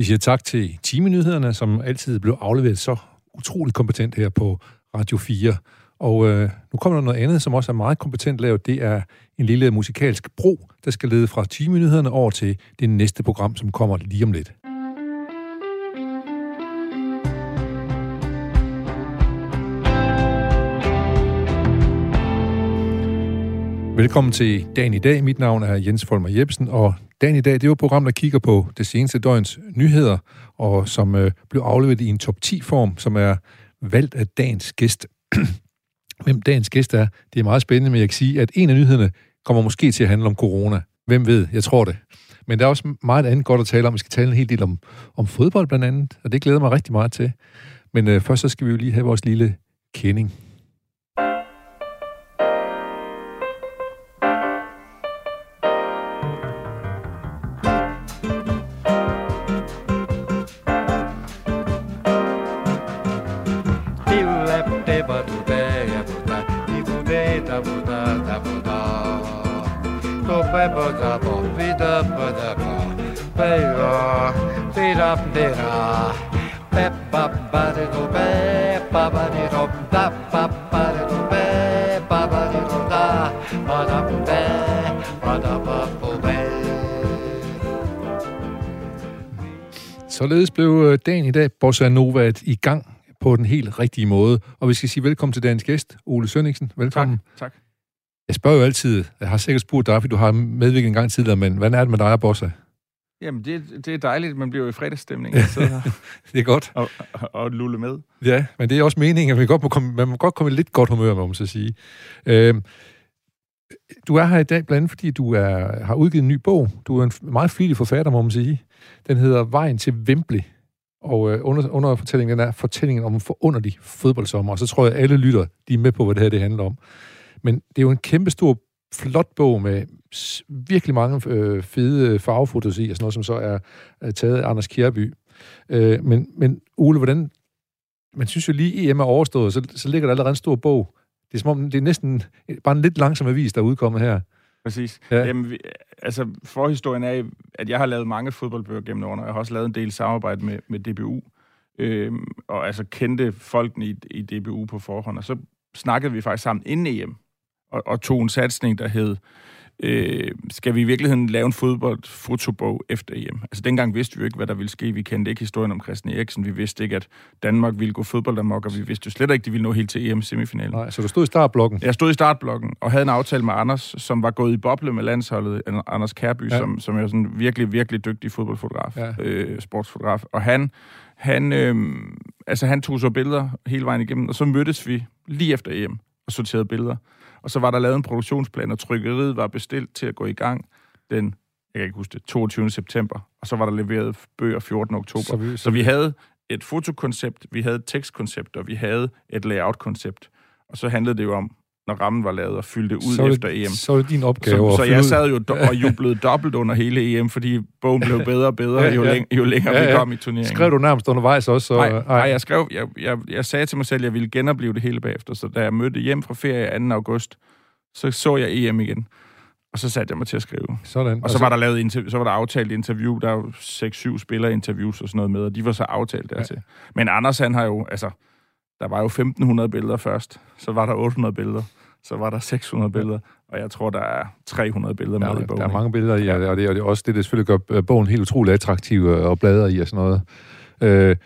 Vi siger tak til timenyhederne, som altid blev afleveret så utroligt kompetent her på Radio 4. Og øh, nu kommer der noget andet, som også er meget kompetent lavet. Det er en lille musikalsk bro, der skal lede fra timenyhederne over til det næste program, som kommer lige om lidt. Velkommen til Dagen i dag. Mit navn er Jens Folmer Jebsen, og Dagen i dag det er jo et program, der kigger på det seneste døgns nyheder, og som øh, blev afleveret i en top 10-form, som er valgt af dagens gæst. Hvem dagens gæst er, det er meget spændende, men jeg kan sige, at en af nyhederne kommer måske til at handle om corona. Hvem ved? Jeg tror det. Men der er også meget andet godt at tale om. Vi skal tale en hel del om, om fodbold blandt andet, og det glæder mig rigtig meget til. Men øh, først så skal vi jo lige have vores lille kending. Således blev øh, dagen i dag, Bossa Nova, i gang på den helt rigtige måde. Og vi skal sige velkommen til dagens gæst, Ole Sønningsen. Velkommen. Tak, tak. Jeg spørger jo altid, jeg har sikkert spurgt dig, fordi du har medvirket en gang tidligere, men hvad er det med dig og Bossa? Jamen, det, det er dejligt, man bliver jo i fredagsstemning. det er godt. Og, og, og lulle med. Ja, men det er også meningen, at man, godt må komme, man må godt komme i lidt godt humør, må man så sige. Øhm, du er her i dag blandt andet, fordi du er, har udgivet en ny bog. Du er en meget flittig forfatter, må man sige. Den hedder Vejen til Wembley. Og øh, under, under fortællingen den er fortællingen om en forunderlig fodboldsommer. Og så tror jeg, at alle lytter, de er med på, hvad det her det handler om. Men det er jo en kæmpe stor, flot bog med virkelig mange øh, fede farvefotos i, og sådan noget, som så er, er taget af Anders Kjærby. Øh, men, men Ole, hvordan... Man synes jo lige, EM er overstået, så, så ligger der allerede en stor bog. Det er som om, det er næsten bare en lidt langsom avis, der er udkommet her. Præcis. Ja. Jamen, vi, altså, forhistorien er, at jeg har lavet mange fodboldbøger gennem årene, og jeg har også lavet en del samarbejde med, med DBU, øh, og altså kendte folkene i, i DBU på forhånd, og så snakkede vi faktisk sammen inden EM, og, og tog en satsning, der hed øh, skal vi i virkeligheden lave en fodboldfotobog efter EM? Altså dengang vidste vi jo ikke, hvad der ville ske. Vi kendte ikke historien om Christian Eriksen. Vi vidste ikke, at Danmark ville gå fodbold amok, og vi vidste jo slet ikke, at de ville nå helt til EM-semifinalen. Nej, så du stod i startblokken? Jeg stod i startblokken og havde en aftale med Anders, som var gået i boble med landsholdet, Anders Kærby, ja. som, som er sådan en virkelig, virkelig dygtig fodboldfotograf, ja. øh, sportsfotograf. Og han, han, øh, altså, han tog så billeder hele vejen igennem, og så mødtes vi lige efter EM og sorterede billeder. Og så var der lavet en produktionsplan, og trykkeriet var bestilt til at gå i gang den, jeg kan ikke huske det, 22. september. Og så var der leveret bøger 14. oktober. Så vi, så, så vi havde et fotokoncept, vi havde et tekstkoncept, og vi havde et layout-koncept. Og så handlede det jo om, når rammen var lavet, og fyldte ud så efter EM. Så var det din opgave Så, så jeg sad jo do- og jublede dobbelt under hele EM, fordi bogen blev bedre og bedre, ja, jo, læng- jo længere ja, ja. vi kom i turneringen. Skrev du nærmest undervejs også? Så, nej, nej, jeg skrev, jeg, jeg, jeg sagde til mig selv, at jeg ville genopleve det hele bagefter, så da jeg mødte hjem fra ferie 2. august, så så jeg EM igen. Og så satte jeg mig til at skrive. Sådan. Og så, var der lavet interv- så var der aftalt interview. Der er jo 6-7 spillerinterviews og sådan noget med, og de var så aftalt dertil. Ja. Men Anders, han har jo, altså, der var jo 1500 billeder først. Så var der 800 billeder. Så var der 600 billeder. Og jeg tror, der er 300 billeder der, med i bogen. Der er mange billeder i, og det, og det er også det, der selvfølgelig gør øh, bogen helt utrolig attraktiv og bladre i og sådan noget. Øh,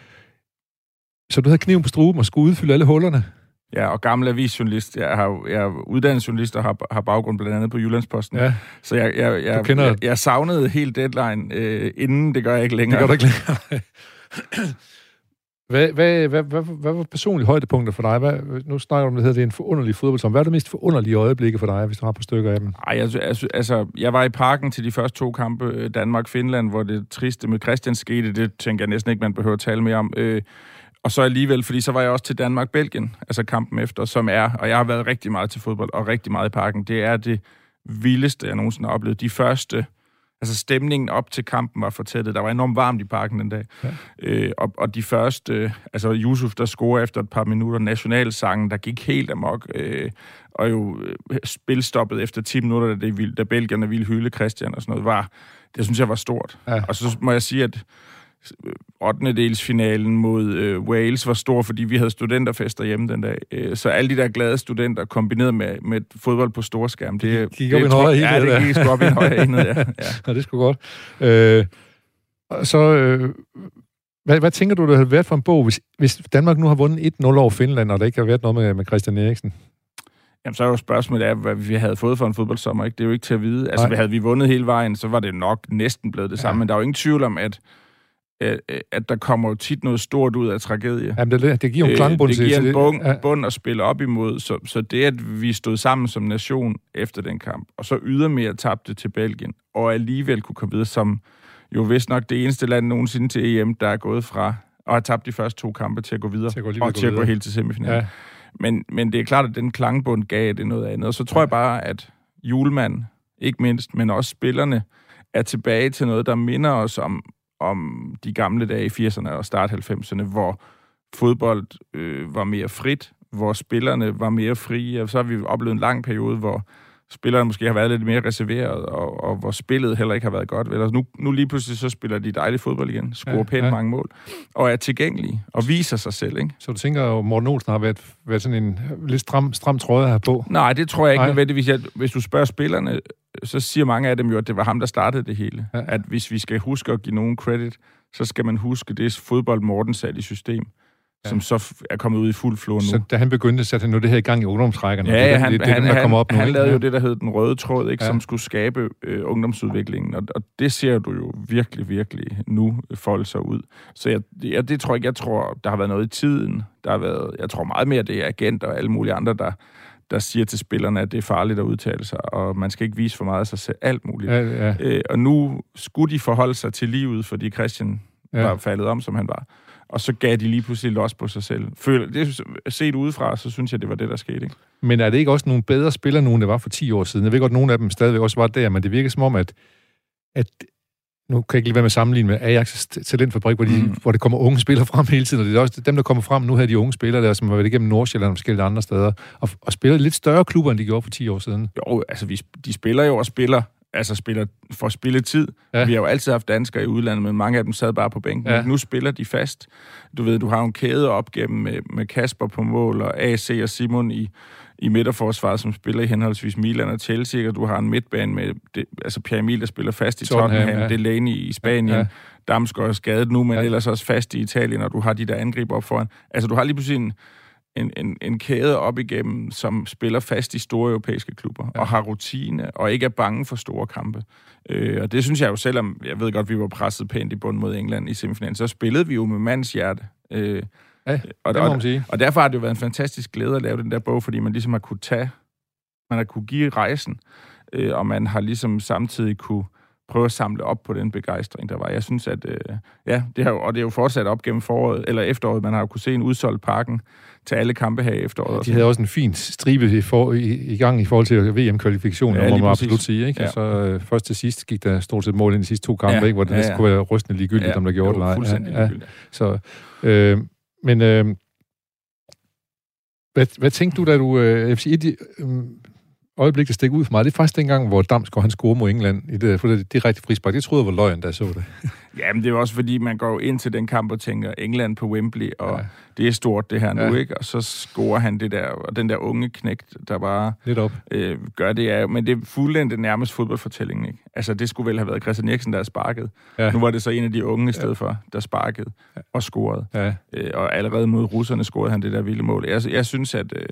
så du havde kniven på struben og skulle udfylde alle hullerne? Ja, og gammel avisjournalist. Jeg har jeg er uddannet journalist og har, har baggrund blandt andet på Jyllandsposten. Ja. Så jeg, jeg, jeg, kender... jeg, jeg savnede helt deadline, øh, inden det gør jeg ikke længere. Det gør du ikke længere. hvad, hvad, hvad, hvad, hvad var personlige højdepunkter for dig? Hvad, nu snakker du om, det hedder, det er en forunderlig fodbold. Hvad er det mest forunderlige øjeblikke for dig, hvis du har på stykker af dem? Ej, altså, altså, altså, jeg var i parken til de første to kampe, øh, Danmark-Finland, hvor det triste med Christian skete. Det tænker jeg næsten ikke, man behøver at tale mere om. Øh, og så alligevel, fordi så var jeg også til Danmark-Belgien, altså kampen efter, som er, og jeg har været rigtig meget til fodbold, og rigtig meget i parken. Det er det vildeste, jeg nogensinde har oplevet. De første, altså stemningen op til kampen var fortættet. Der var enormt varmt i parken den dag. Ja. Øh, og, og de første, altså Yusuf, der scorer efter et par minutter, nationalsangen, der gik helt amok, øh, og jo øh, spilstoppet efter 10 minutter, da, det, da belgierne ville hylde Christian og sådan noget, var, det synes jeg var stort. Ja. Og så må jeg sige, at 8. delsfinalen mod øh, Wales var stor, fordi vi havde studenterfester hjemme den dag. Øh, så alle de der glade studenter kombineret med, med fodbold på storskærm, det gik op i en højere Ja, det gik op i en højere enhed, ja. ja. ja, det skulle godt. Øh, så, øh, hvad, hvad tænker du, det havde været for en bog, hvis, hvis Danmark nu har vundet 1-0 over Finland, og der ikke har været noget med, med Christian Eriksen? Jamen, så er jo spørgsmålet af, hvad vi havde fået for en fodboldsommer. Ikke? Det er jo ikke til at vide. Altså, Nej. havde vi vundet hele vejen, så var det nok næsten blevet det samme. Ja. Men der er jo ingen tvivl om, at at, at der kommer jo tit noget stort ud af tragedie. Jamen, det, det giver en klangbund øh, Det giver en bund, ja. bund at spille op imod. Så, så det, at vi stod sammen som nation efter den kamp, og så ydermere tabte til Belgien, og alligevel kunne komme videre som jo vist nok det eneste land nogensinde til EM, der er gået fra og har tabt de første to kampe til at gå videre, til at gå og til at gå helt til semifinalen. Ja. Men, men det er klart, at den klangbund gav det noget andet. Og så tror jeg bare, at julemand, ikke mindst, men også spillerne, er tilbage til noget, der minder os om, om de gamle dage i 80'erne og start 90'erne, hvor fodbold øh, var mere frit, hvor spillerne var mere frie. Og så har vi oplevet en lang periode, hvor spillerne måske har været lidt mere reserveret, og, og hvor spillet heller ikke har været godt. Vel? nu, nu lige pludselig så spiller de dejlig fodbold igen, scorer ja, pænt ja. mange mål, og er tilgængelige, og viser sig selv. Ikke? Så du tænker, at Morten Olsen har været, været sådan en lidt stram, stram tråd her på? Nej, det tror jeg ikke nødvendigvis. Hvis du spørger spillerne, så siger mange af dem jo, at det var ham, der startede det hele. Ja. At hvis vi skal huske at give nogen credit, så skal man huske det fodbold, Morten satte i system ja. som så er kommet ud i fuld flor nu. Så da han begyndte, satte han nu det her i gang i ungdomsrækkerne? Ja, ja han, det, det, han, det, der kommer op nu, han lavede jo det, der hed den røde tråd, ikke, ja. som skulle skabe øh, ungdomsudviklingen, og, og det ser du jo virkelig, virkelig nu folde sig ud. Så jeg, jeg, det tror jeg, jeg tror, der har været noget i tiden. Der har været, jeg tror meget mere, det er agenter og alle mulige andre, der, der siger til spillerne, at det er farligt at udtale sig, og man skal ikke vise for meget af sig selv, alt muligt. Ja, ja. Øh, og nu skulle de forholde sig til livet, fordi Christian ja. var faldet om, som han var og så gav de lige pludselig los på sig selv. Føler, det, set udefra, så synes jeg, det var det, der skete. Ikke? Men er det ikke også nogle bedre spillere, nogen det var for 10 år siden? Jeg ved godt, at nogle af dem stadigvæk også var der, men det virker som om, at, at nu kan jeg ikke lige være med at sammenligne med Ajax talentfabrik, hvor, de, mm. hvor det kommer unge spillere frem hele tiden, og det er også dem, der kommer frem nu her, de unge spillere der, som har været igennem Nordsjælland og forskellige andre steder, og, og spiller lidt større klubber, end de gjorde for 10 år siden. Jo, altså vi, de spiller jo og spiller altså spiller for spilletid. Ja. Vi har jo altid haft danskere i udlandet, men mange af dem sad bare på bænken. Ja. Nu spiller de fast. Du ved, du har en kæde op gennem med, med Kasper på mål, og AC og Simon i, i midterforsvaret, som spiller i henholdsvis Milan og Chelsea, og du har en midtbane med det, altså Pierre Emil, der spiller fast i Tottenham, Tottenham ja. Delaney i Spanien, ja. Damsgaard er skadet nu, men ja. ellers også fast i Italien, og du har de der angreb op foran. Altså, du har lige pludselig en, en, en, en kæde op igennem, som spiller fast i store europæiske klubber, ja. og har rutine, og ikke er bange for store kampe. Øh, og det synes jeg jo, selvom jeg ved godt, vi var presset pænt i bund mod England i semifinalen, så spillede vi jo med mands hjerte. Øh, ja, og, det må man sige. Og derfor har det jo været en fantastisk glæde at lave den der bog, fordi man ligesom har kunne tage, man har kunne give rejsen, øh, og man har ligesom samtidig kunne prøve at samle op på den begejstring, der var. Jeg synes, at øh, ja, det har, og det er jo fortsat op gennem foråret, eller efteråret. Man har jo kunne se en udsolgt parken til alle kampe her i efteråret. De havde også en fin stribe i, for, i, i gang i forhold til VM-kvalifikationen, ja, må man absolut sige. Ikke? Ja. Så øh, først til sidst gik der stort set mål ind i de sidste to kampe, ja. ikke? hvor det ja, ja. kunne være rystende ligegyldigt, ja, om der gjorde det eller ej. Ja, ja. Så, øh, men øh, hvad, hvad tænkte du, da du... Øh, jeg sige, et, øh, øjeblik, der stikker ud for mig, det er faktisk dengang, hvor Damsgaard han scorede mod England i det, for det direkte frispark. Det troede jeg var løgn, da jeg så det. Jamen, det er også fordi, man går ind til den kamp og tænker, England på Wembley, og ja. det er stort det her nu, ja. ikke? Og så scorer han det der, og den der unge knægt, der bare Lidt op. Øh, gør det. Ja, men det er fuldendte nærmest fodboldfortællingen, ikke? Altså, det skulle vel have været Christian Eriksen, der sparket. Ja. Nu var det så en af de unge i stedet ja. for, der sparkede og scorede. Ja. Øh, og allerede mod russerne scorede han det der vilde mål. Jeg, jeg synes, at... Øh,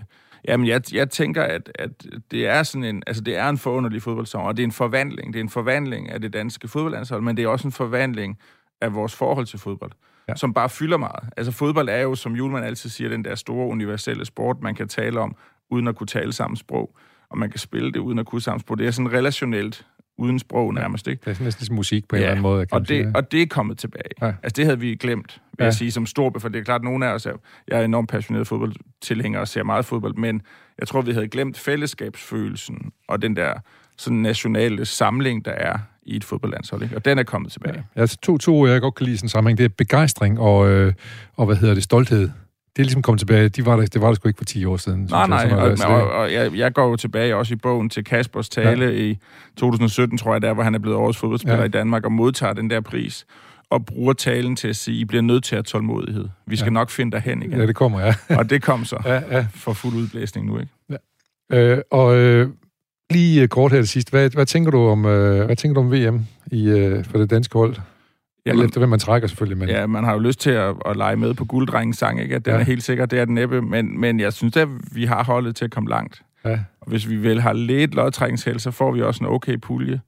Jamen, jeg, jeg tænker, at, at det er sådan en, altså det er en forunderlig fodboldsommer, og det er en forvandling. Det er en forvandling af det danske fodboldlandshold, men det er også en forvandling af vores forhold til fodbold, ja. som bare fylder meget. Altså fodbold er jo, som Julemand altid siger, den der store universelle sport, man kan tale om, uden at kunne tale samme sprog, og man kan spille det uden at kunne samme sprog. Det er sådan relationelt uden sprog nærmest, ikke? Det er næsten ligesom musik på en ja, eller anden måde. Kan og, det, og det er kommet tilbage. Ja. Altså, det havde vi glemt, vil ja. jeg sige, som stor, for det er klart, at nogle af os er, jeg er enormt passioneret fodboldtilhænger og ser meget fodbold, men jeg tror, vi havde glemt fællesskabsfølelsen og den der sådan nationale samling, der er i et fodboldlandshold, ikke? og den er kommet tilbage. Ja. Altså to, to, jeg godt kan lide sådan sammenhæng, det er begejstring og, øh, og hvad hedder det, stolthed det er ligesom kommet tilbage. De var der, det var der sgu ikke for 10 år siden. Nej, nej, og, og, og jeg, jeg går jo tilbage også i bogen til Kaspers tale ja. i 2017, tror jeg, der hvor han er blevet årets fodboldspiller ja. i Danmark og modtager den der pris. og bruger talen til at sige, I bliver nødt til at tålmodighed. Vi skal ja. nok finde hen igen. Ja, det kommer, ja. og det kom så ja, ja. for fuld udblæsning nu, ikke? Ja. Øh, og øh, lige kort her til sidst, hvad, hvad, tænker du om, øh, hvad tænker du om VM i, øh, for det danske hold? Jamen, Eller efter hvem man trækker selvfølgelig. Men... Ja, man har jo lyst til at, at lege med på gulddrengens sang, ikke? Den ja. er helt sikkert, det er den næppe, men, men jeg synes at vi har holdet til at komme langt. Ja. Og hvis vi vel har lidt lodtrækningsheld, så får vi også en okay pulje.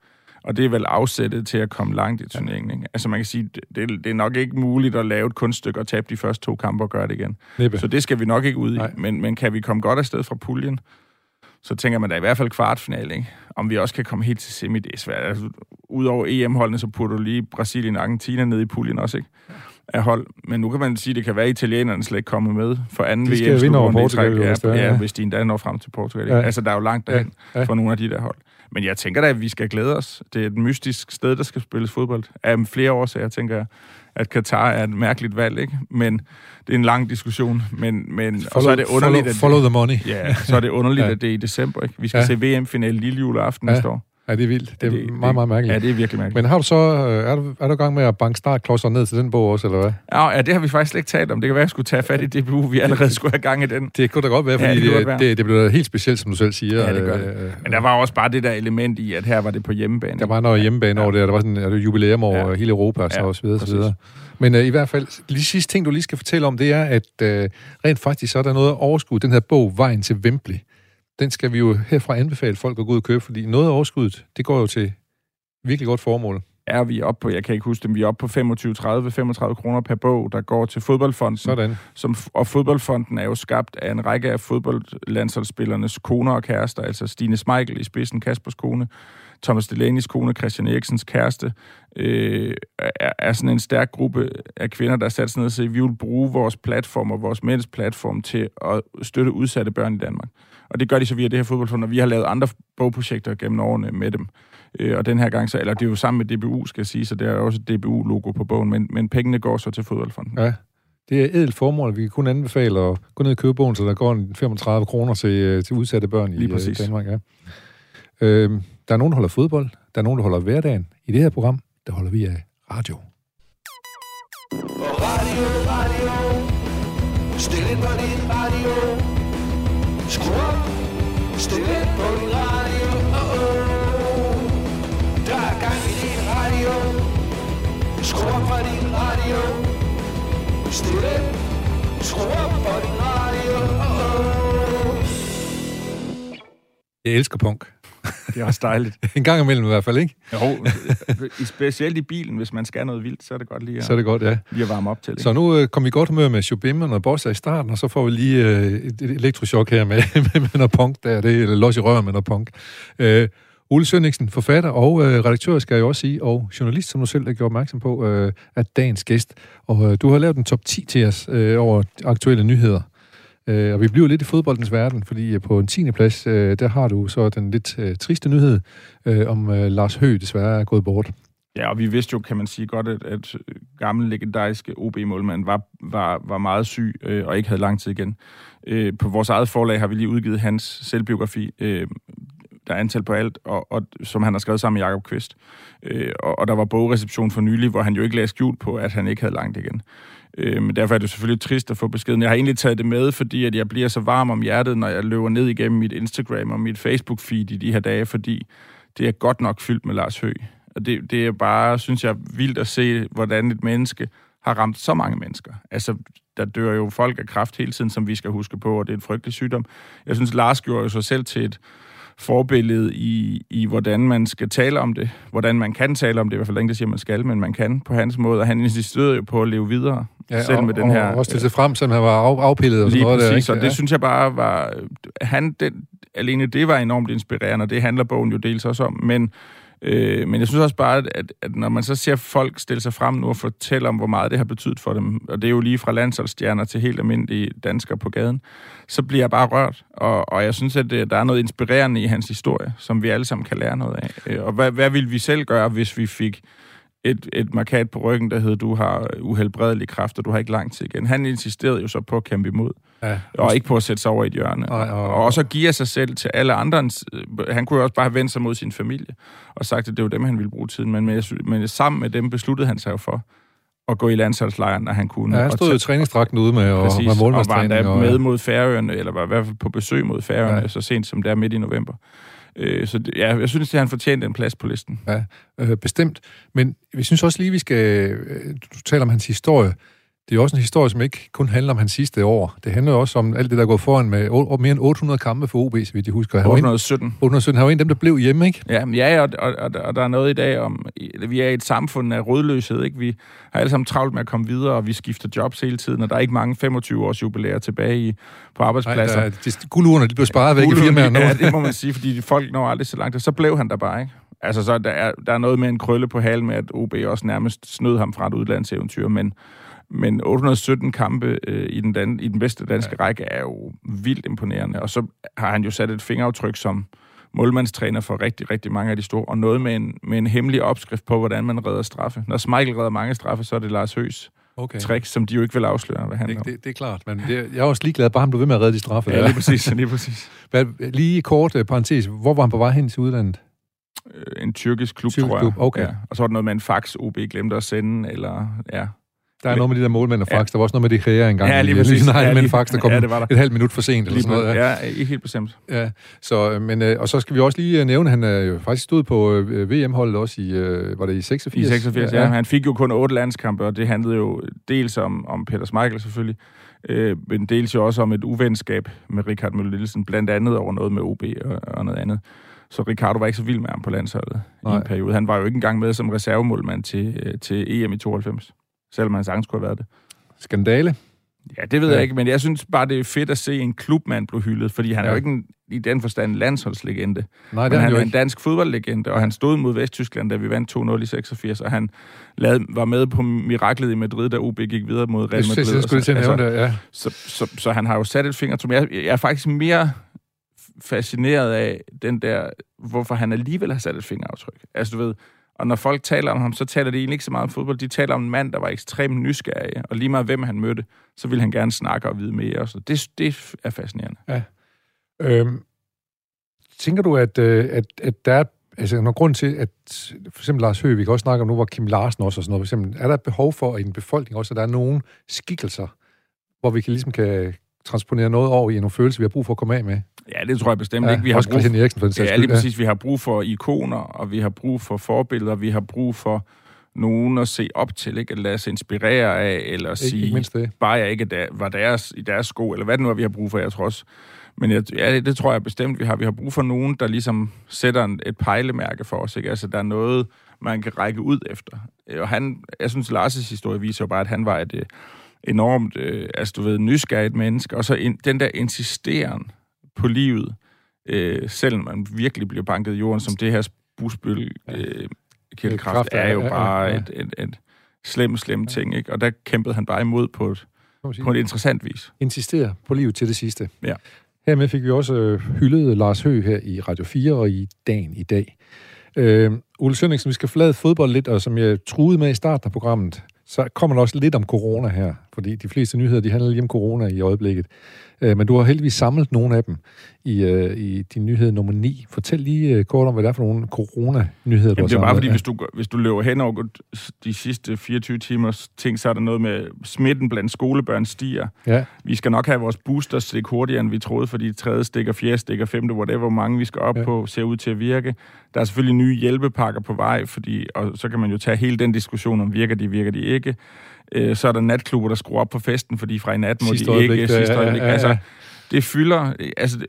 Og det er vel afsættet til at komme langt i turneringen. Ikke? Altså man kan sige, det, det er nok ikke muligt at lave et kunststykke og tabe de første to kampe og gøre det igen. Næppe. Så det skal vi nok ikke ud i. Men, men kan vi komme godt afsted fra puljen, så tænker man da i hvert fald kvartfinal, ikke? Om vi også kan komme helt til semi, det er svært. Altså, Udover EM-holdene, så putter du lige Brasilien og Argentina ned i puljen også, ikke? Af hold. Men nu kan man sige, at det kan være, at italienerne slet ikke kommer med for anden VM. De skal vinde over Portugal. Ja, ja, ja, hvis de endda når frem til Portugal. Ja. Altså, der er jo langt derhen ja, ja. for nogle af de der hold. Men jeg tænker da, at vi skal glæde os. Det er et mystisk sted, der skal spilles fodbold. Af flere årsager, tænker jeg, at Katar er et mærkeligt valg, ikke? Men det er en lang diskussion. Men, men, follow, og så er det underligt, follow, at follow the money. Ja, så er det underligt, ja. at det er i december, ikke? Vi skal ja. se VM-finale lille juleaften ja. næste år. Ja, det er vildt. Det er det, meget, meget mærkeligt. Ja, det er virkelig mærkeligt. Men har du så, øh, er du, er du i gang med at banke startklodser ned til den bog også, eller hvad? Ja, ja, det har vi faktisk slet ikke talt om. Det kan være, at jeg skulle tage fat i DBU, vi allerede skulle have gang i den. Det kunne da godt være, fordi ja, det, det, det, det blev helt specielt, som du selv siger. Ja, det gør det. Øh, Men der var også bare det der element i, at her var det på hjemmebane. Der var noget hjemmebane ja. over det, der var sådan et jubilæum over ja. hele Europa, og så ja, og så videre, så videre. Men uh, i hvert fald, lige sidste ting, du lige skal fortælle om, det er, at uh, rent faktisk så er der noget overskud. Den her bog, Vejen til Wembley, den skal vi jo herfra anbefale folk at gå ud og købe, fordi noget af overskuddet, det går jo til virkelig godt formål. Er vi oppe på, jeg kan ikke huske dem, vi er oppe på 25, 30, 35 kroner per bog, der går til fodboldfonden. Sådan. Som, og fodboldfonden er jo skabt af en række af fodboldlandsholdsspillernes koner og kærester, altså Stine Smeichel i spidsen, Kaspers kone, Thomas Delaney's kone, Christian Eriksens kæreste, øh, er, er sådan en stærk gruppe af kvinder, der sat sig ned og siger, vi vil bruge vores platform og vores mænds platform til at støtte udsatte børn i Danmark. Og det gør de så via det her fodboldfond, og vi har lavet andre bogprojekter gennem årene med dem. Øh, og den her gang, så, eller det er jo sammen med DBU, skal jeg sige, så det er også et DBU-logo på bogen, men, men pengene går så til fodboldfonden. Ja, det er edelt formål. Vi kan kun anbefale at gå ned i købebogen, så der går 35 kroner til, øh, til udsatte børn i Lige øh, Danmark. Ja. Øh, der er nogen, der holder fodbold. Der er nogen, der holder hverdagen. I det her program, der holder vi af radio. Radio, radio. Stille på din radio. Skru op. Stille på din radio. Oh, oh. Der er gang i din radio. Skru op for din radio. Stille. Skru op for din radio. Oh, oh. Jeg elsker punk. Det er også dejligt. en gang imellem i hvert fald, ikke? Jo, specielt i bilen, hvis man skal noget vildt, så er det godt lige at, så er det godt, ja. lige at varme op til. Ikke? Så nu øh, kommer vi godt humør med Shubim og noget bossa i starten, og så får vi lige øh, et, et elektrochok her med, med, med noget punk, der det er los i røven med noget punk. Øh, Ole Sønningsen, forfatter og øh, redaktør, skal jeg også sige, og journalist, som du selv har gjort opmærksom på, øh, er dagens gæst. Og øh, du har lavet en top 10 til os øh, over aktuelle nyheder. Øh, og vi bliver lidt i fodboldens verden, fordi øh, på en 10. plads, øh, der har du så den lidt øh, triste nyhed øh, om øh, Lars Høgh desværre er gået bort. Ja, og vi vidste jo, kan man sige godt, at, at gammel legendariske OB-målmand var, var, var meget syg øh, og ikke havde lang tid igen. Øh, på vores eget forlag har vi lige udgivet hans selvbiografi, øh, der er antal på alt, og, og, som han har skrevet sammen med Jakob Kvist. Øh, og, og der var bogreception for nylig, hvor han jo ikke lagde skjult på, at han ikke havde langt igen. Øh, men derfor er det selvfølgelig trist at få beskeden. Jeg har egentlig taget det med, fordi at jeg bliver så varm om hjertet, når jeg løber ned igennem mit Instagram og mit Facebook-feed i de her dage, fordi det er godt nok fyldt med Lars Høgh. Og det, det er bare, synes jeg, vildt at se, hvordan et menneske har ramt så mange mennesker. Altså, der dør jo folk af kraft hele tiden, som vi skal huske på, og det er en frygtelig sygdom. Jeg synes, Lars gjorde jo sig selv til et forbillede i, i, hvordan man skal tale om det. Hvordan man kan tale om det. I hvert fald ikke, der siger, man skal, men man kan på hans måde. Og han insisterede jo på at leve videre. Ja, selv og, med den her... Og også til frem, som han var af, afpillet og sådan noget. Præcis, der, ikke? og det synes jeg bare var... Han, den, alene det var enormt inspirerende, og det handler bogen jo dels også om. Men Øh, men jeg synes også bare, at, at når man så ser folk stille sig frem nu og fortælle om, hvor meget det har betydet for dem, og det er jo lige fra landsholdsstjerner til helt almindelige danskere på gaden, så bliver jeg bare rørt. Og, og jeg synes, at det, der er noget inspirerende i hans historie, som vi alle sammen kan lære noget af. Øh, og hvad, hvad ville vi selv gøre, hvis vi fik et, et markat på ryggen, der hed, du har uhelbredelig kraft, og du har ikke lang tid igen. Han insisterede jo så på at kæmpe imod, ja, og ikke på at sætte sig over i et hjørne. Og, og, og også at give sig selv til alle andre. Han kunne jo også bare have vendt sig mod sin familie, og sagt, at det var dem, han ville bruge tiden. Men, med, men sammen med dem besluttede han sig jo for, at gå i landsholdslejren, når han kunne. Ja, han stod jo træningsdragten ude med, og, præcis, med og var målmandstræning. endda med mod Færøerne, eller var i hvert fald på besøg mod Færøerne, Ja. så sent som der midt i november. Øh, så det, ja, jeg synes, at han fortjente en plads på listen. Ja, øh, bestemt. Men vi synes også lige, vi skal... Øh, du taler om hans historie. Det er jo også en historie, som ikke kun handler om hans sidste år. Det handler også om alt det, der er gået foran med o- mere end 800 kampe for OB, så vidt jeg husker. Han var en, 817. 817. Han var en af dem, der blev hjemme, ikke? Ja, men ja og, og, og, og der er noget i dag om, vi er i et samfund af rødløshed, ikke? Vi har alle sammen travlt med at komme videre, og vi skifter jobs hele tiden, og der er ikke mange 25-års jubilæer tilbage i, på Nej, arbejdspladser. der, de, guldurene, de blev sparet væk i firmaer nu. Ja, det må man sige, fordi folk når aldrig så langt. Og så blev han der bare, ikke? Altså, så der er, der er noget med en krølle på halen med, at OB også nærmest snød ham fra et udlandseventyr, men, men 817 kampe øh, i, den dan, i den bedste danske ja. række er jo vildt imponerende. Og så har han jo sat et fingeraftryk som målmandstræner for rigtig, rigtig mange af de store, og noget med en, med en hemmelig opskrift på, hvordan man redder straffe. Når Michael redder mange straffe, så er det Lars Høs Okay. trick, som de jo ikke vil afsløre, hvad han Det, det, det er klart, men det, jeg er også ligeglad, bare han blev ved med at redde de straffe. Ja, lige præcis, lige præcis. Hvad, lige kort øh, parentes, hvor var han på vej hen til udlandet? Øh, en tyrkisk klub, Tyrkisk tror jeg. klub, okay. Ja. Og så var der noget med en fax, OB glemte at sende, eller ja. Der er noget med de der målmænd og fax. Ja. Der var også noget med det kræer engang. Ja, lige præcis. Nej, Ja, med en lige- fax, der kom ja, det var der. et halvt minut for sent. Eller Lige sådan noget, ja. ja. ikke helt bestemt. Ja, så, øh, men, øh, og så skal vi også lige øh, nævne, at han er jo faktisk stod på øh, VM-holdet også i, øh, var det i 86? I 86, ja. ja. Han fik jo kun otte landskampe, og det handlede jo dels om, om Peter Schmeichel selvfølgelig, øh, men dels jo også om et uvenskab med Richard Møller Nielsen, blandt andet over noget med OB og, og noget andet. Så Ricardo var ikke så vild med ham på landsholdet Nej. i en periode. Han var jo ikke engang med som reservemålmand til, øh, til EM i 92, selvom han sagtens kunne have været det. Skandale? Ja, det ved Ja. jeg ikke, men jeg synes bare, det er fedt at se en klubmand blive hyldet, fordi han ja. er jo ikke en, i den forstand landsholdslegende. Nej, det Men er han er en dansk fodboldlegende, og han stod mod Vesttyskland, da vi vandt 2-0 i 86, og han lavede, var med på miraklet i Madrid, da OB gik videre mod Real Jeg Madrid. synes, jeg skulle til at så- nævne det, ja. så, så, så han har jo sat et finger, som jeg, jeg er faktisk mere fascineret af den der, hvorfor han alligevel har sat et fingeraftryk. Altså du ved, og når folk taler om ham, så taler de egentlig ikke så meget om fodbold. De taler om en mand, der var ekstremt nysgerrig, og lige meget hvem han mødte, så ville han gerne snakke og vide mere. Og så det, det er fascinerende. Ja. Øhm, tænker du, at, øh, at, at der er altså, noget grund til, at for eksempel Lars Høgh, vi kan også snakke om nu, hvor Kim Larsen også og sådan noget, for eksempel, er der et behov for i en befolkning også, at der er nogle skikkelser, hvor vi kan, ligesom kan transponere noget over i nogle følelser, vi har brug for at komme af med? Ja, det tror jeg bestemt Ja, ikke. Vi har også brug Christian Eriksen for den sags Ja, lige præcis. Vi har brug for ikoner, og vi har brug for forbilleder, vi har brug for nogen at se op til, ikke? At lade sig inspirere af, eller Ikke, sige, ikke mindst det. bare jeg ikke der, var deres, i deres sko, eller hvad det nu er, vi har brug for, jeg tror også. Men jeg, ja, det, tror jeg bestemt, vi har. Vi har brug for nogen, der ligesom sætter en, et pejlemærke for os. Ikke? Altså, der er noget, man kan række ud efter. Og han, jeg synes, Lars' historie viser jo bare, at han var et øh, enormt, øh, altså du ved, nysgerrigt menneske. Og så in, den der insisteren på livet, øh, selvom man virkelig bliver banket i jorden, som det her busbøl øh, kældekraft, Kraft er- jo ja, ja, bare ja. et, et, et slem, slem ting. Ikke? Og der kæmpede han bare imod på et, på et interessant vis. insistere på livet til det sidste. Ja. Hermed fik vi også øh, hyldet Lars Høgh her i Radio 4 og i dagen i dag. Øh, Ole Sønningsen, vi skal flade fodbold lidt, og som jeg truede med i starten af programmet, så kommer der også lidt om corona her, fordi de fleste nyheder, de handler lige om corona i øjeblikket. Øh, men du har heldigvis samlet nogle af dem i, øh, i din nyhed nummer 9. Fortæl lige øh, kort om, hvad det er for nogle corona-nyheder, du Jamen, det er har bare samlet. fordi, hvis du, hvis du løber hen over de sidste 24 timers ting, så er der noget med smitten blandt skolebørn stiger. Ja, Vi skal nok have vores booster stik hurtigere, end vi troede, fordi tredje stik og fjerde stik og femte, whatever, hvor mange vi skal op Ja. ja. på, ser ud til at virke. Der er selvfølgelig nye hjælpepakker på vej, fordi, og så kan man jo tage hele den diskussion om, virker de, virker de ikke. Øh, så er der natklubber, der skruer op på festen, fordi fra i nat må Sidste de ikke. ja, Sidste ja, øjeblik. ja, ja. Altså, det fylder... Altså, det-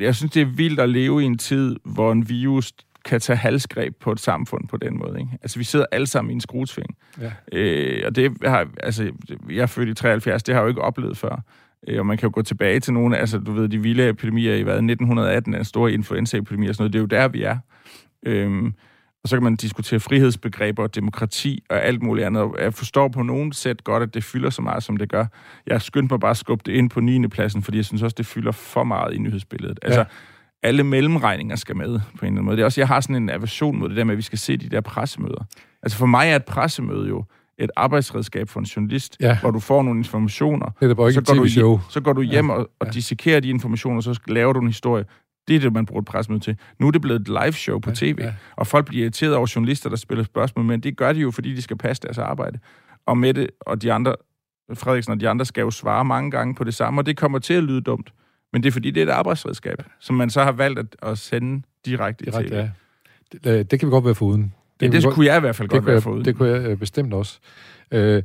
jeg synes, det er vildt at leve i en tid, hvor en virus kan tage halsgreb på et samfund på den måde. Ikke? Altså, vi sidder alle sammen i en skruesving. ja. Øh, og det har, altså, jeg er født i 73, det har jeg jo ikke oplevet før. Øh, og man kan jo gå tilbage til nogle, altså du ved, de vilde epidemier i hvad, 1918, en stor influenzaepidemi og sådan noget, det er jo der, vi er. Øhm, og så kan man diskutere frihedsbegreber og demokrati og alt muligt andet. Jeg forstår på nogen sæt godt, at det fylder så meget, som det gør. Jeg skyndte mig bare at skubbe det ind på 9. pladsen, fordi jeg synes også, det fylder for meget i nyhedsbilledet. Altså, Ja. alle mellemregninger skal med på en eller anden måde. Det er også, jeg har sådan en aversion mod det der med, at vi skal se de der pressemøder. Altså for mig er et pressemøde jo et arbejdsredskab for en journalist, Ja. hvor du får nogle informationer, Det er bare ikke så går, du, så går du hjem og, og Ja. dissekerer de informationer, og så laver du en historie. Det er det, man bruger et pressemøde til. Nu er det blevet et live show på Ja, tv, ja. og folk bliver irriteret over journalister, der spiller spørgsmål, men det gør de jo, fordi de skal passe deres arbejde. og Mette og de andre, Frederiksen og de andre, skal jo svare mange gange på det samme, og det kommer til at lyde dumt. Men det er fordi, det er et arbejdsredskab, som man så har valgt at, at sende direkte, direkte til. Ja. Det, det kan vi godt være foruden. Det, ja, det kunne jeg i hvert fald godt være foruden. Det kunne jeg øh, bestemt også. Øh,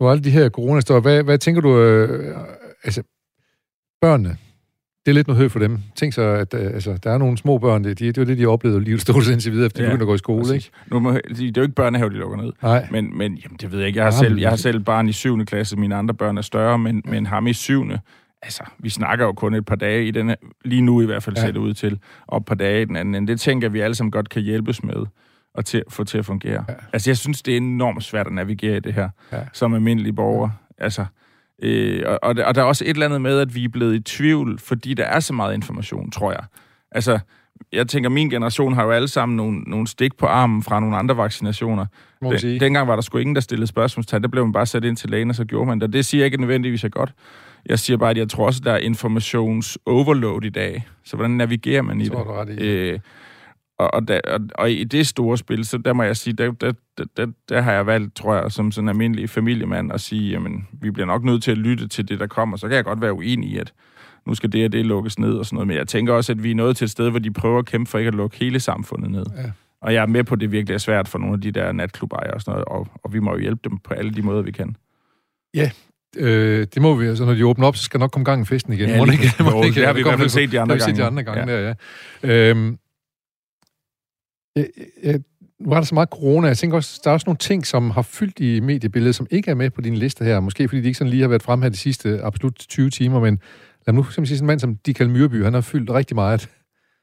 nu er alle de her coronastår, hvad, hvad tænker du, øh, altså, børnene, det er lidt noget højt for dem. Tænk så, at øh, altså, der er nogle små børn, det, de, det er det, de har oplevet livet stort indtil videre, efter de ja, begynder at gå i skole. Ikke? Nu må, det er jo ikke børnehave, de lukker ned. Nej. Men, men jamen, det ved jeg ikke. Jeg har, selv, jeg har selv barn i 7. klasse, mine andre børn er større, men, men ham i 7. Altså, vi snakker jo kun et par dage i denne, lige nu i hvert fald ja. ser det ud til, og et par dage i den anden. Det tænker vi alle sammen godt kan hjælpes med at til, få til at fungere. Ja. Altså, jeg synes, det er enormt svært at navigere i det her, ja. som almindelige borger. Altså, øh, og, og, og der er også et eller andet med, at vi er blevet i tvivl, fordi der er så meget information, tror jeg. Altså, jeg tænker, min generation har jo alle sammen nogle, nogle stik på armen fra nogle andre vaccinationer. Den, dengang var der sgu ingen, der stillede spørgsmålstegn. Der blev man bare sat ind til lægen, og så gjorde man det. Det siger jeg ikke nødvendigvis er godt. Jeg siger bare, at jeg tror også, der er informations-overload i dag. Så hvordan navigerer man i det? Ret i. Øh, og, og, der, og, og i det store spil, så der må jeg sige, der, der, der, der har jeg valgt, tror jeg, som sådan en almindelig familiemand, at sige, jamen, vi bliver nok nødt til at lytte til det, der kommer. Så kan jeg godt være uenig i, at nu skal det og det lukkes ned og sådan noget. Men jeg tænker også, at vi er nået til et sted, hvor de prøver at kæmpe for ikke at lukke hele samfundet ned. Ja. Og jeg er med på, at det virkelig er svært for nogle af de der natklubber og sådan noget, og, og vi må jo hjælpe dem på alle de måder, vi kan. Ja, øh, det må vi. Altså, når de åbner op, så skal nok komme gang i festen igen. Ja, må ikke, må ikke, det har vi i hvert fald set de andre gange. Det har vi set de andre gange, ja. der, ja. Øhm, jeg, nu var der så meget corona. Jeg tænker også, der er også nogle ting, som har fyldt i mediebilledet, som ikke er med på din liste her. Måske fordi de ikke sådan lige har været frem her de sidste absolut 20 timer, men lad mig nu simpelthen sige sådan en mand som Dikal Myrby, han har fyldt rigtig meget.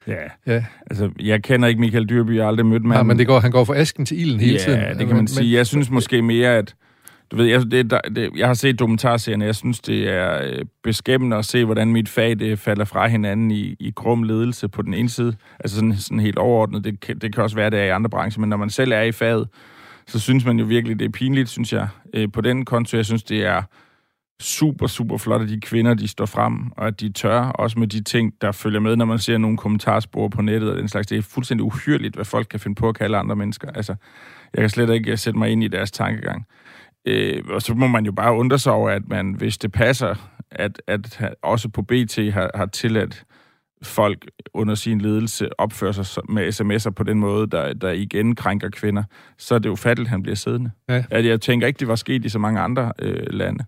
Ja. ja, altså jeg kender ikke Michael Dyrby, jeg har aldrig mødt manden. Ja, men det går, han går fra asken til ilden hele ja, tiden. Ja, det kan man men, sige. Jeg synes måske mere, at du ved, jeg, det, det, jeg har set dokumentarserien, og jeg synes, det er øh, beskæmmende at se, hvordan mit fag det falder fra hinanden i, i grum ledelse på den ene side. Altså sådan, sådan helt overordnet. Det, det kan også være, det er i andre brancher, men når man selv er i faget, så synes man jo virkelig, det er pinligt, synes jeg. Øh, på den konto, jeg synes, det er super, super flot, at de kvinder, de står frem, og at de tør, også med de ting, der følger med, når man ser nogle kommentarspor på nettet og den slags. Det er fuldstændig uhyrligt, hvad folk kan finde på at kalde andre mennesker. Altså, jeg kan slet ikke sætte mig ind i deres tankegang. Øh, og så må man jo bare undre sig over, at man, hvis det passer, at, at også på BT har, har tilladt folk under sin ledelse opfører sig med sms'er på den måde, der, der igen krænker kvinder, så er det jo fattigt, han bliver siddende. Ja. At jeg tænker ikke, det var sket i så mange andre øh, lande.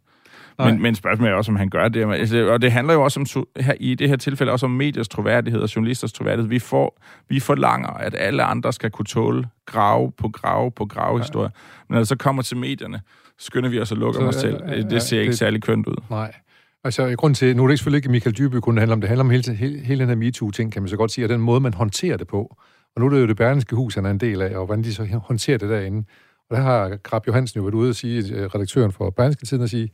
Men, men spørgsmålet er også, om han gør det. Altså, og det handler jo også om, her, i det her tilfælde også om mediers troværdighed og journalisters troværdighed. Vi, får, vi forlanger, at alle andre skal kunne tåle grave på grave på gravehistorie. Ja. Men når det så kommer til medierne, skynder vi os at lukke os selv. Det, det ser ja, ikke det, særlig kønt ud. Nej. Altså, grund til, nu er det selvfølgelig ikke Michael Dyrby kun handler om, det handler om hele, hele, hele den her MeToo-ting, kan man så godt sige, og den måde, man håndterer det på. Og nu er det jo det Berlingske Hus, han er en del af, og hvordan de så håndterer det derinde. Og der har Krab Johansen jo været ude og sige, øh, redaktøren for Berlingske Tiden, at sige,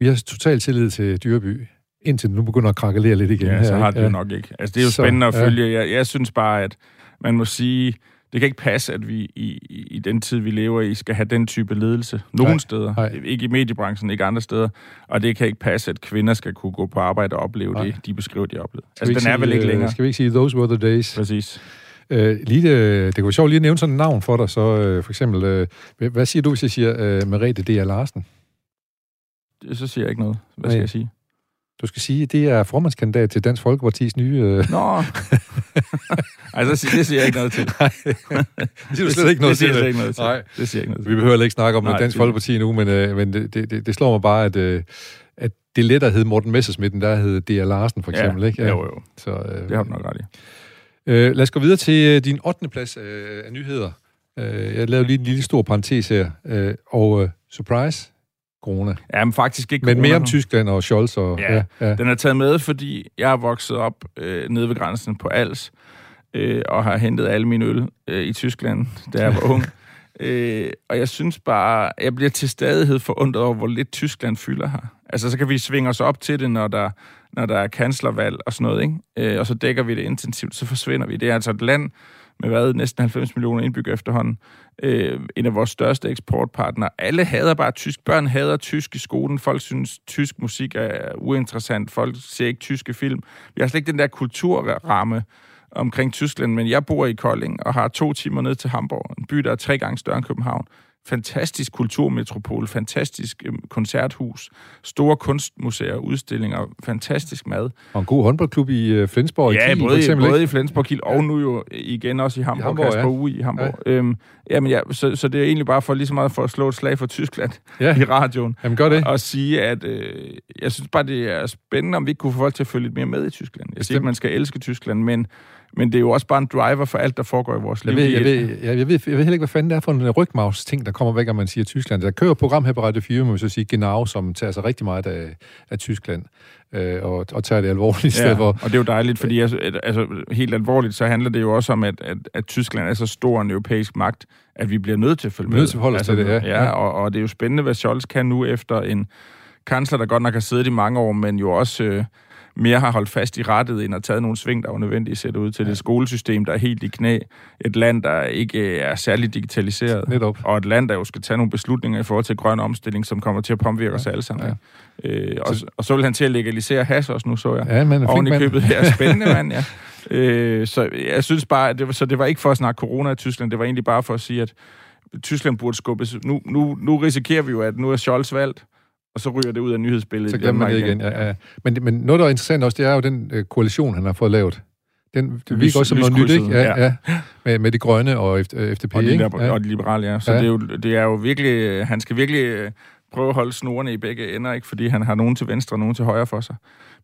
vi har totalt tillid til Dyrby, indtil nu begynder at krakkelere lidt igen. Ja, her, så har det jo nok ikke. Altså, det er jo så, spændende at følge. Ja. Jeg, jeg synes bare, at man må sige, det kan ikke passe, at vi i, i den tid, vi lever i, skal have den type ledelse. Nogle nej, steder. Nej. Ikke i mediebranchen, ikke andre steder. Og det kan ikke passe, at kvinder skal kunne gå på arbejde og opleve nej. det, de beskriver, de oplevede. Altså, den er vel ikke øh, længere. Skal vi ikke sige, those were the days? Præcis. Øh, lige, øh, det kunne være sjovt lige at nævne sådan et navn for dig, så øh, for eksempel, øh, hvad siger du, hvis jeg siger øh, Merete D.A. Larsen? så siger jeg ikke noget. Hvad Nej. skal jeg sige? Du skal sige, at det er formandskandidat til Dansk Folkepartis nye... Øh... Nå! Ej, så det siger jeg ikke noget til. Nej, det siger du slet ikke noget det, det siger til. ikke noget til. Nej. Det siger jeg ikke noget til. Vi behøver ikke snakke om Nej, Dansk det... Folkeparti nu, men, øh, men det, det, det slår mig bare, at, øh, at det let at hedde Morten Messersmith, der hed D.A. Larsen for eksempel. Ja, ikke? Ja, jo, jo. Så, øh, det har du nok ret i. Øh, lad os gå videre til øh, din 8. plads øh, af nyheder. Øh, jeg lavede lige en lille stor parentes her. Øh, og øh, surprise, corona. Ja, men faktisk ikke Men corona. mere om Tyskland og Scholz. Og, ja, ja, ja, den er taget med, fordi jeg er vokset op øh, nede ved grænsen på Als, øh, og har hentet alle mine øl øh, i Tyskland, da jeg var ung. øh, og jeg synes bare, jeg bliver til stadighed forundret over, hvor lidt Tyskland fylder her. Altså, så kan vi svinge os op til det, når der, når der er kanslervalg og sådan noget, ikke? Øh, og så dækker vi det intensivt, så forsvinder vi. Det er altså et land, med hvad, næsten 90 millioner indbyggere efterhånden. Øh, en af vores største eksportpartnere. Alle hader bare tysk. Børn hader tysk i skolen. Folk synes, tysk musik er uinteressant. Folk ser ikke tyske film. Vi har slet ikke den der kulturramme omkring Tyskland, men jeg bor i Kolding og har to timer ned til Hamburg, en by, der er tre gange større end København fantastisk kulturmetropol, fantastisk øhm, koncerthus, store kunstmuseer, udstillinger, fantastisk mad. Og en god håndboldklub i øh, Flensborg ja, i Kiel, både, for eksempel, både i Flensborg Kiel, og nu jo igen også i Hamburg, I Hamburg Kasper ja. Uge i Hamburg. Ja. Øhm, jamen ja, så, så det er egentlig bare for lige så meget for at slå et slag for Tyskland ja. i radioen. Jamen gør det. Og, og sige, at øh, jeg synes bare, det er spændende, om vi ikke kunne få folk til at følge lidt mere med i Tyskland. Jeg siger ikke, man skal elske Tyskland, men men det er jo også bare en driver for alt, der foregår i vores liv. Jeg ved, jeg ved, jeg, jeg ved, jeg ved heller ikke, hvad fanden det er for en rygmavs ting, der kommer væk, når man siger Tyskland. Der kører program her på Radio 4, må vi så sige, Genau, som tager sig rigtig meget af, af Tyskland øh, og, og tager det alvorligt. Ja, for, og det er jo dejligt, fordi altså, altså, helt alvorligt, så handler det jo også om, at, at, at Tyskland er så stor en europæisk magt, at vi bliver nødt til at følge med. Nødt til at holde altså, til det, ja. Ja, og, og det er jo spændende, hvad Scholz kan nu efter en kansler, der godt nok har siddet i mange år, men jo også... Øh, mere har holdt fast i rettet, end at tage nogle sving, der var nødvendige at sætte ud til ja. det skolesystem, der er helt i knæ. Et land, der ikke er særlig digitaliseret. Netop. Og et land, der jo skal tage nogle beslutninger i forhold til grøn omstilling, som kommer til at påvirke ja. os alle sammen. Ja. Øh, og, så, og så vil han til at legalisere has også nu, så jeg. Ja, men Oven i købet her. Spændende mand, ja. Øh, så jeg synes bare, det var, så det var ikke for at snakke corona i Tyskland, det var egentlig bare for at sige, at Tyskland burde skubbes. Nu, nu, nu risikerer vi jo, at nu er Scholz valgt, og så ryger det ud af nyhedsbilledet. Så glemmer man det igen, ja, ja. Men, men noget, der er interessant også, det er jo den øh, koalition, han har fået lavet. Den det virker også som noget nyt, ikke? Ja, ja. ja. Med, med de grønne og FDP, og de, ikke? Ja. Og de liberale, ja. Så ja. Det, er jo, det er jo virkelig... Han skal virkelig øh, prøve at holde snorene i begge ender, ikke? Fordi han har nogen til venstre og nogen til højre for sig.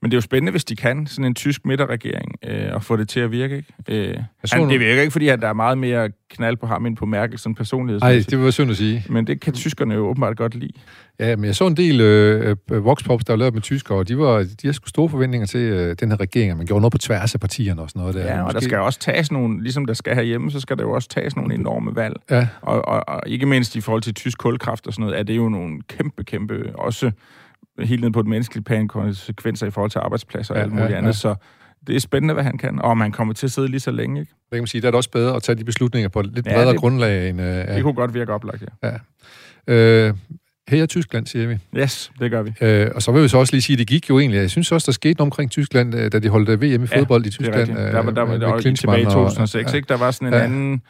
Men det er jo spændende, hvis de kan, sådan en tysk midterregering, øh, og få det til at virke. Ikke? Øh, han, det virker ikke, fordi at der er meget mere knald på ham end på Merkel, sådan personlighed. Nej, det var synd at sige. Men det kan tyskerne jo åbenbart godt lide. Ja, men jeg så en del øh, øh voxpops, der var lavet med tyskere, og de, var, de har sgu store forventninger til øh, den her regering, at man gjorde noget på tværs af partierne og sådan noget. Der. Ja, og Måske... der skal også tages nogle, ligesom der skal herhjemme, så skal der jo også tages nogle enorme valg. Ja. Og, og, og ikke mindst i forhold til tysk kulkraft og sådan noget, er det jo nogle kæmpe, kæmpe, også helt ned på et menneskeligt plan, konsekvenser i forhold til arbejdspladser og ja, alt muligt ja, ja. andet. Så det er spændende, hvad han kan, og om han kommer til at sidde lige så længe. Ikke? Det kan man sige, der er det også bedre at tage de beslutninger på et lidt bredere ja, det, grundlag. End, uh, det kunne godt virke oplagt, ja. ja. Uh, her er Tyskland, siger vi. Yes, det gør vi. Uh, og så vil vi så også lige sige, at det gik jo egentlig. Jeg synes også, der skete noget omkring Tyskland, da de holdt VM i fodbold ja, i Tyskland. Det er der var, der, var, der var tilbage i 2006, og, ja. ikke? Der var sådan en ja. anden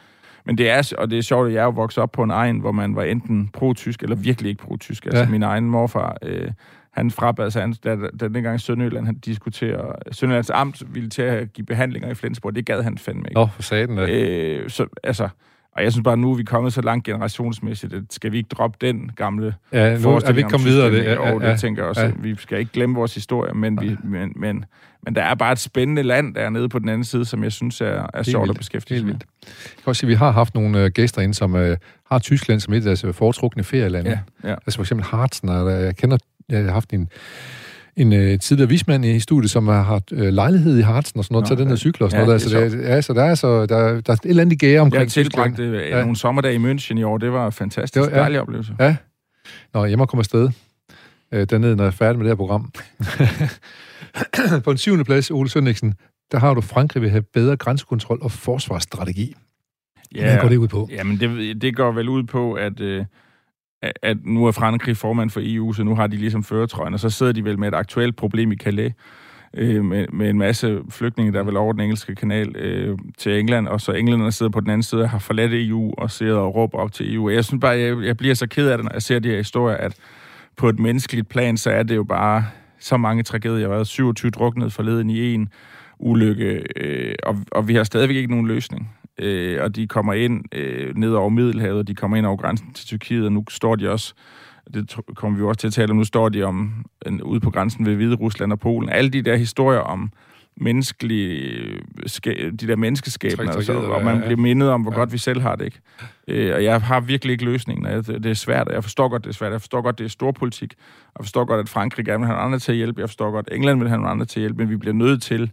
men det er, og det er sjovt, at jeg er jo vokset op på en egen, hvor man var enten pro-tysk eller virkelig ikke pro-tysk. Altså ja. min egen morfar, øh, han frabad sig, da, da dengang Sønderjylland han diskuterer, Sønderjyllands Amt ville til at give behandlinger i Flensborg, det gad han fandme ikke. Nå, for satan det. Øh, så, altså, og jeg synes bare, nu er vi kommet så langt generationsmæssigt, at skal vi ikke droppe den gamle ja, nu er vi ikke kommet videre. Det, ja, ja, ja, det tænker jeg også. Ja. Vi skal ikke glemme vores historie, men, vi, men, men, men der er bare et spændende land dernede på den anden side, som jeg synes er, er sjovt at beskæftige sig med. Jeg kan også sige, at vi har haft nogle uh, gæster ind, som uh, har Tyskland som et af deres foretrukne ferielande. Ja, ja. Altså for eksempel Harzen, og jeg kender, jeg har haft en en øh, tidligere vismand i studiet, som har haft øh, lejlighed i Hartsen og sådan noget, Nå, tage den her cykel og sådan ja, noget. Der. Så, det, ja, så der er, så, der, der er et eller andet gære omkring Jeg tilbragte øh, ja. nogle sommerdage i München i år. Det var fantastisk. Det var, ja. dejlig oplevelse. Ja. Nå, jeg må komme afsted øh, dernede, når jeg er færdig med det her program. På en syvende plads, Ole Sønniksen, der har du, Frankrig vil have bedre grænsekontrol og forsvarsstrategi. Ja, Hvad går det ud på? Jamen, det, det går vel ud på, at... Øh, at nu er Frankrig formand for EU, så nu har de ligesom føretrøjen, og så sidder de vel med et aktuelt problem i Calais, øh, med, med en masse flygtninge, der er vel over den engelske kanal øh, til England, og så englænderne sidder på den anden side og har forladt EU og sidder og råber op til EU. Jeg synes bare, jeg, jeg bliver så ked af det, når jeg ser de her historier, at på et menneskeligt plan, så er det jo bare så mange tragedier. Jeg har været 27 druknet forleden i en ulykke, øh, og, og vi har stadigvæk ikke nogen løsning øh, og de kommer ind øh, ned over Middelhavet, og de kommer ind over grænsen til Tyrkiet, og nu står de også, det kommer vi også til at tale om, nu står de om en, ude på grænsen ved Hvide Rusland og Polen. Alle de der historier om menneskelige, de der menneskeskæbner, altså, og man bliver mindet om, hvor ja. godt vi selv har det, ikke? Øh, og jeg har virkelig ikke løsningen. Det er svært, jeg forstår godt, det er svært. Jeg forstår godt, det er storpolitik. Jeg forstår godt, at Frankrig gerne vil have andre til at hjælpe. Jeg forstår godt, at England vil have nogle andre til at hjælpe, men vi bliver nødt til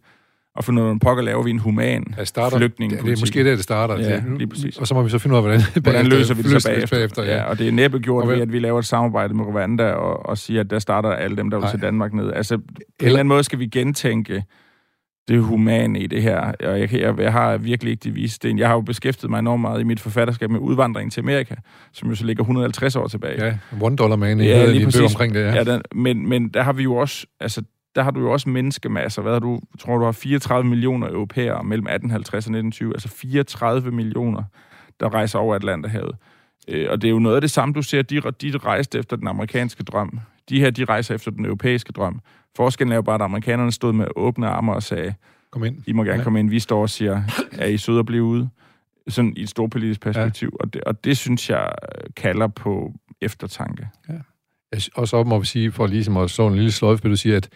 og for noget pokker laver vi en human starter, flygtning. Det, det er måske der, det starter. Ja, lige præcis. Og så må vi så finde ud af, hvordan, hvordan løser vi det så bagefter. bagefter ja. ja. og det er næppe gjort ved, at vi laver et samarbejde med Rwanda og, og siger, at der starter alle dem, der vil til Danmark ned. Altså, på en eller anden måde skal vi gentænke det humane i det her. Og jeg, jeg, jeg har virkelig ikke det vise sten. Jeg har jo beskæftiget mig enormt meget i mit forfatterskab med udvandring til Amerika, som jo så ligger 150 år tilbage. Ja, One Dollar Man ja, lige præcis. omkring det, ja. ja den, men, men der har vi jo også, altså der har du jo også menneskemasser. Hvad har du? Tror, du har 34 millioner europæere mellem 1850 og 1920. Altså 34 millioner, der rejser over Atlanterhavet. Øh, og det er jo noget af det samme, du ser, de, de rejste efter den amerikanske drøm. De her, de rejser efter den europæiske drøm. Forskellen er jo bare, at amerikanerne stod med åbne arme og sagde, Kom ind. I må gerne ja. komme ind. Vi står og siger, er I søde at blive ude? Sådan i et stort politisk perspektiv. Ja. Og, det, og det synes jeg kalder på eftertanke. Ja. Og så må vi sige, for ligesom at slå en lille sløjf, vil du sige, at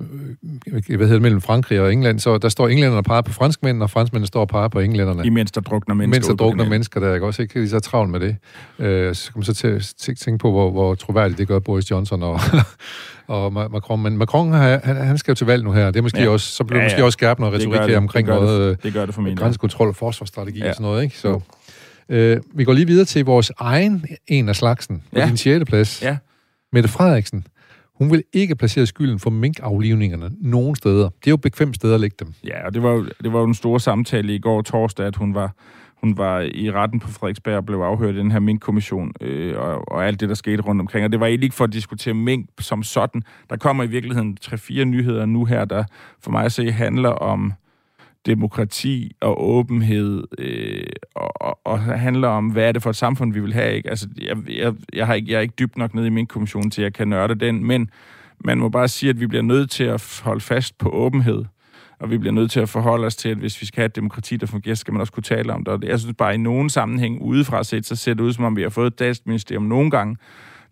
øh, hvad hedder det, mellem Frankrig og England, så der står englænderne og peger på franskmændene, og franskmændene står og peger på englænderne. Imens der drukner mennesker. Imens der drukner mennesker, der er også ikke lige så travlt med det. Øh, så kan man så til, tænke på, hvor, hvor troværdigt det gør Boris Johnson og, og Macron. Men Macron, han, han skal jo til valg nu her. Det er måske ja. også, så bliver ja, ja. måske også skærpet noget retorik her omkring det noget det, det gør det for grænsekontrol og forsvarsstrategi ja. og sådan noget. Ikke? Så, øh, vi går lige videre til vores egen en af slagsen på ja. din 6. plads. Ja. Mette Frederiksen. Hun vil ikke placere skylden for minkaflivningerne nogen steder. Det er jo bekvemt sted at lægge dem. Ja, og det var, det var jo en stor samtale i går torsdag, at hun var, hun var i retten på Frederiksberg og blev afhørt i den her minkkommission øh, og, og alt det, der skete rundt omkring. Og det var egentlig ikke for at diskutere mink som sådan. Der kommer i virkeligheden tre-fire nyheder nu her, der for mig at se handler om demokrati og åbenhed, øh, og, og, og handler om, hvad er det for et samfund, vi vil have. Ikke? Altså, jeg, jeg, jeg, har ikke, jeg er ikke dybt nok nede i min kommission til, at jeg kan nørde den, men man må bare sige, at vi bliver nødt til at holde fast på åbenhed, og vi bliver nødt til at forholde os til, at hvis vi skal have et demokrati, der fungerer, skal man også kunne tale om det. Og jeg synes bare, i nogen sammenhæng udefra set, så ser det ud, som om vi har fået et statsministerium nogle gange,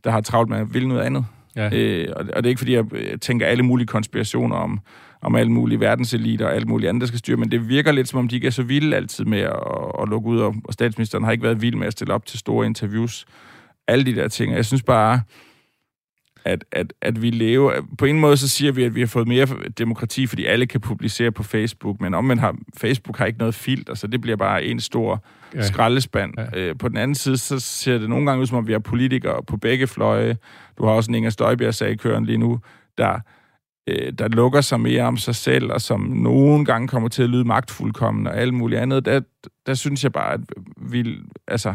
der har travlt med at ville noget andet. Ja. Øh, og, og det er ikke, fordi jeg tænker alle mulige konspirationer om, om alle mulige verdenseliter og alt muligt andet, der skal styre, men det virker lidt, som om de ikke er så vilde altid med at, at lukke ud, og statsministeren har ikke været vild med at stille op til store interviews. Alle de der ting. Jeg synes bare, at, at, at vi lever... På en måde så siger vi, at vi har fået mere demokrati, fordi alle kan publicere på Facebook, men omvendt har Facebook har ikke noget filter, så det bliver bare en stor ja. skraldespand. Ja. Øh, på den anden side, så ser det nogle gange ud, som om vi har politikere på begge fløje. Du har også en Inger Støjbjerg-sag kørende lige nu, der øh, der lukker sig mere om sig selv, og som nogle gange kommer til at lyde magtfuldkommen og alt muligt andet, der, der synes jeg bare, at vi, altså,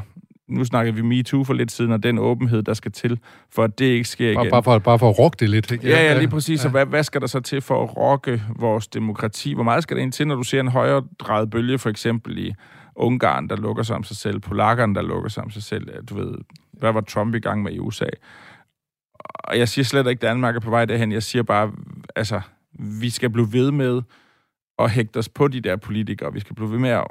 nu snakker vi MeToo for lidt siden, og den åbenhed, der skal til, for at det ikke sker igen. Bare, bare, for, bare for at rokke det lidt. Ikke? Ja, ja, lige præcis. Ja. Og hvad, hvad skal der så til for at rokke vores demokrati? Hvor meget skal der ind til, når du ser en højere drejet bølge, for eksempel i Ungarn, der lukker sig om sig selv, polakkerne, der lukker sig om sig selv, du ved, hvad var Trump i gang med i USA? Og jeg siger slet ikke, at Danmark er på vej derhen. Jeg siger bare, altså, vi skal blive ved med at hægte os på de der politikere. Vi skal blive ved med at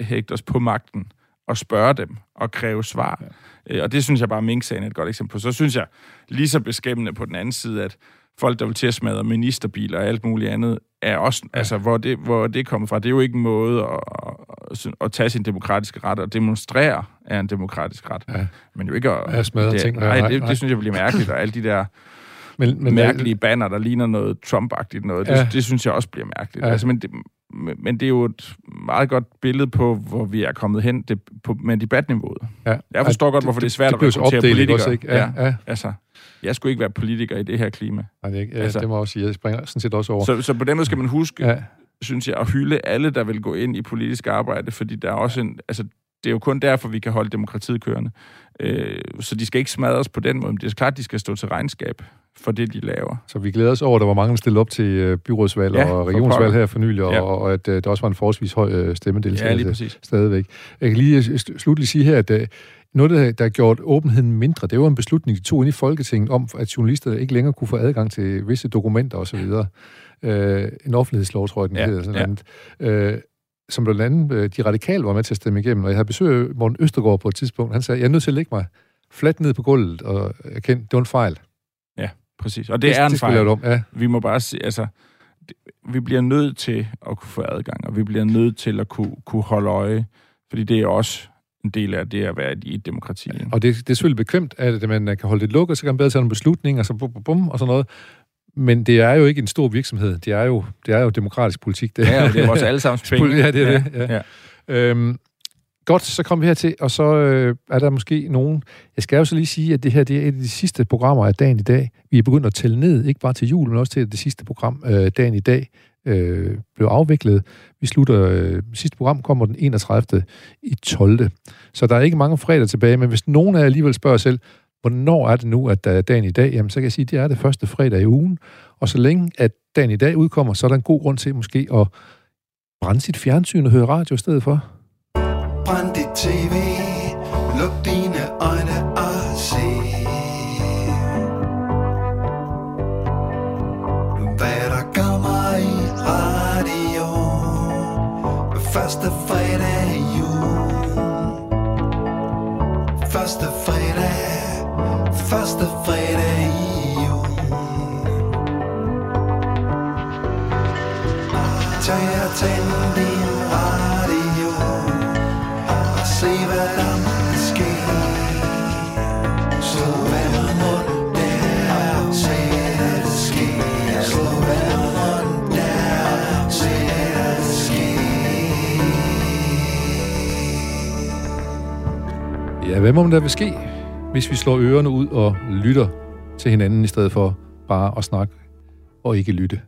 hægte os på magten og spørge dem og kræve svar. Ja. Øh, og det synes jeg bare, Mink-sagen er et godt eksempel på. Så synes jeg lige så beskæmmende på den anden side, at folk, der vil til at smadre ministerbiler og alt muligt andet, er også, ja. altså, hvor det, hvor det kommer fra. Det er jo ikke en måde at, at, tage sin demokratiske ret og demonstrere er en demokratisk ret. Ja. Men jo ikke at... Ja, smadre det, ting. Nej, det, det synes jeg bliver mærkeligt, og alle de der men, men, mærkelige banner, der ligner noget Trump-agtigt noget, ja. det, det synes jeg også bliver mærkeligt. Ja. Altså, men, det, men det er jo et meget godt billede på, hvor vi er kommet hen det, på, med debatniveauet. Ja. Jeg forstår ja, godt, hvorfor det, det er svært det, det at rekruttere politikere. Også, ikke? Ja, ja. ja. Altså, jeg skulle ikke være politiker i det her klima. Nej, det, ikke, ja, altså, det må også sige. Jeg springer sådan set også over. Så, så på den måde skal man huske, ja. Synes jeg, at hylde alle, der vil gå ind i politisk arbejde, fordi der er også en... Altså, det er jo kun derfor, vi kan holde demokratiet kørende. Øh, så de skal ikke smadres på den måde, men det er klart, de skal stå til regnskab for det, de laver. Så vi glæder os over, at der var mange, der stillede op til øh, byrådsvalg ja, og regionsvalg her for nylig, ja. og, og at uh, der også var en forholdsvis høj uh, stemmedeltagelse ja, stadigvæk. Jeg kan lige slutligt sige her, at uh, noget, der, der har gjort åbenheden mindre, det var en beslutning, de tog ind i Folketinget om, at journalister ikke længere kunne få adgang til visse dokumenter osv. Uh, en offentlighedslov, tror jeg, den ja, hedder. Sådan ja. Uh, som blandt andet de radikale var med til at stemme igennem. Og jeg havde besøgt Morten Østergaard på et tidspunkt. Han sagde, jeg er nødt til at lægge mig fladt ned på gulvet og erkende, det var en fejl. Præcis, og det, det er en det fejl. Om, ja. Vi må bare sige, altså, det, vi bliver nødt til at kunne få adgang, og vi bliver nødt til at kunne, kunne holde øje, fordi det er også en del af det at være i et demokrati. Ja, og det, det er selvfølgelig bekvemt, at man kan holde det lukket, så kan man bedre tage nogle beslutninger, så bum, bum, bum, og sådan noget. Men det er jo ikke en stor virksomhed. Det er jo, det er jo demokratisk politik. Det, ja, det er vores allesammens penge. Ja, det er ja, det. Ja. Ja. Øhm, Godt, så kom vi hertil, og så øh, er der måske nogen... Jeg skal jo så lige sige, at det her det er et af de sidste programmer af dagen i dag. Vi er begyndt at tælle ned, ikke bare til jul, men også til det sidste program øh, dagen i dag øh, blev afviklet. Vi slutter... Øh, sidste program kommer den 31. i 12. Så der er ikke mange fredag tilbage, men hvis nogen af jer alligevel spørger selv, hvornår er det nu, at der er dagen i dag? Jamen, så kan jeg sige, at det er det første fredag i ugen. Og så længe, at dagen i dag udkommer, så er der en god grund til måske at brænde sit fjernsyn og høre radio i stedet for. Brænd dit tv, luk dine øjne og se. Hvad der kommer i radio, første fredag i jul. Første fredag Første fredag i Tag og tænd din radio Og se hvad der måtte ske. Slå vandet rundt der Se det ske Slå vandet rundt der Se det ske Ja, hvad må der vil ske, hvis vi slår ørerne ud og lytter til hinanden, i stedet for bare at snakke og ikke lytte?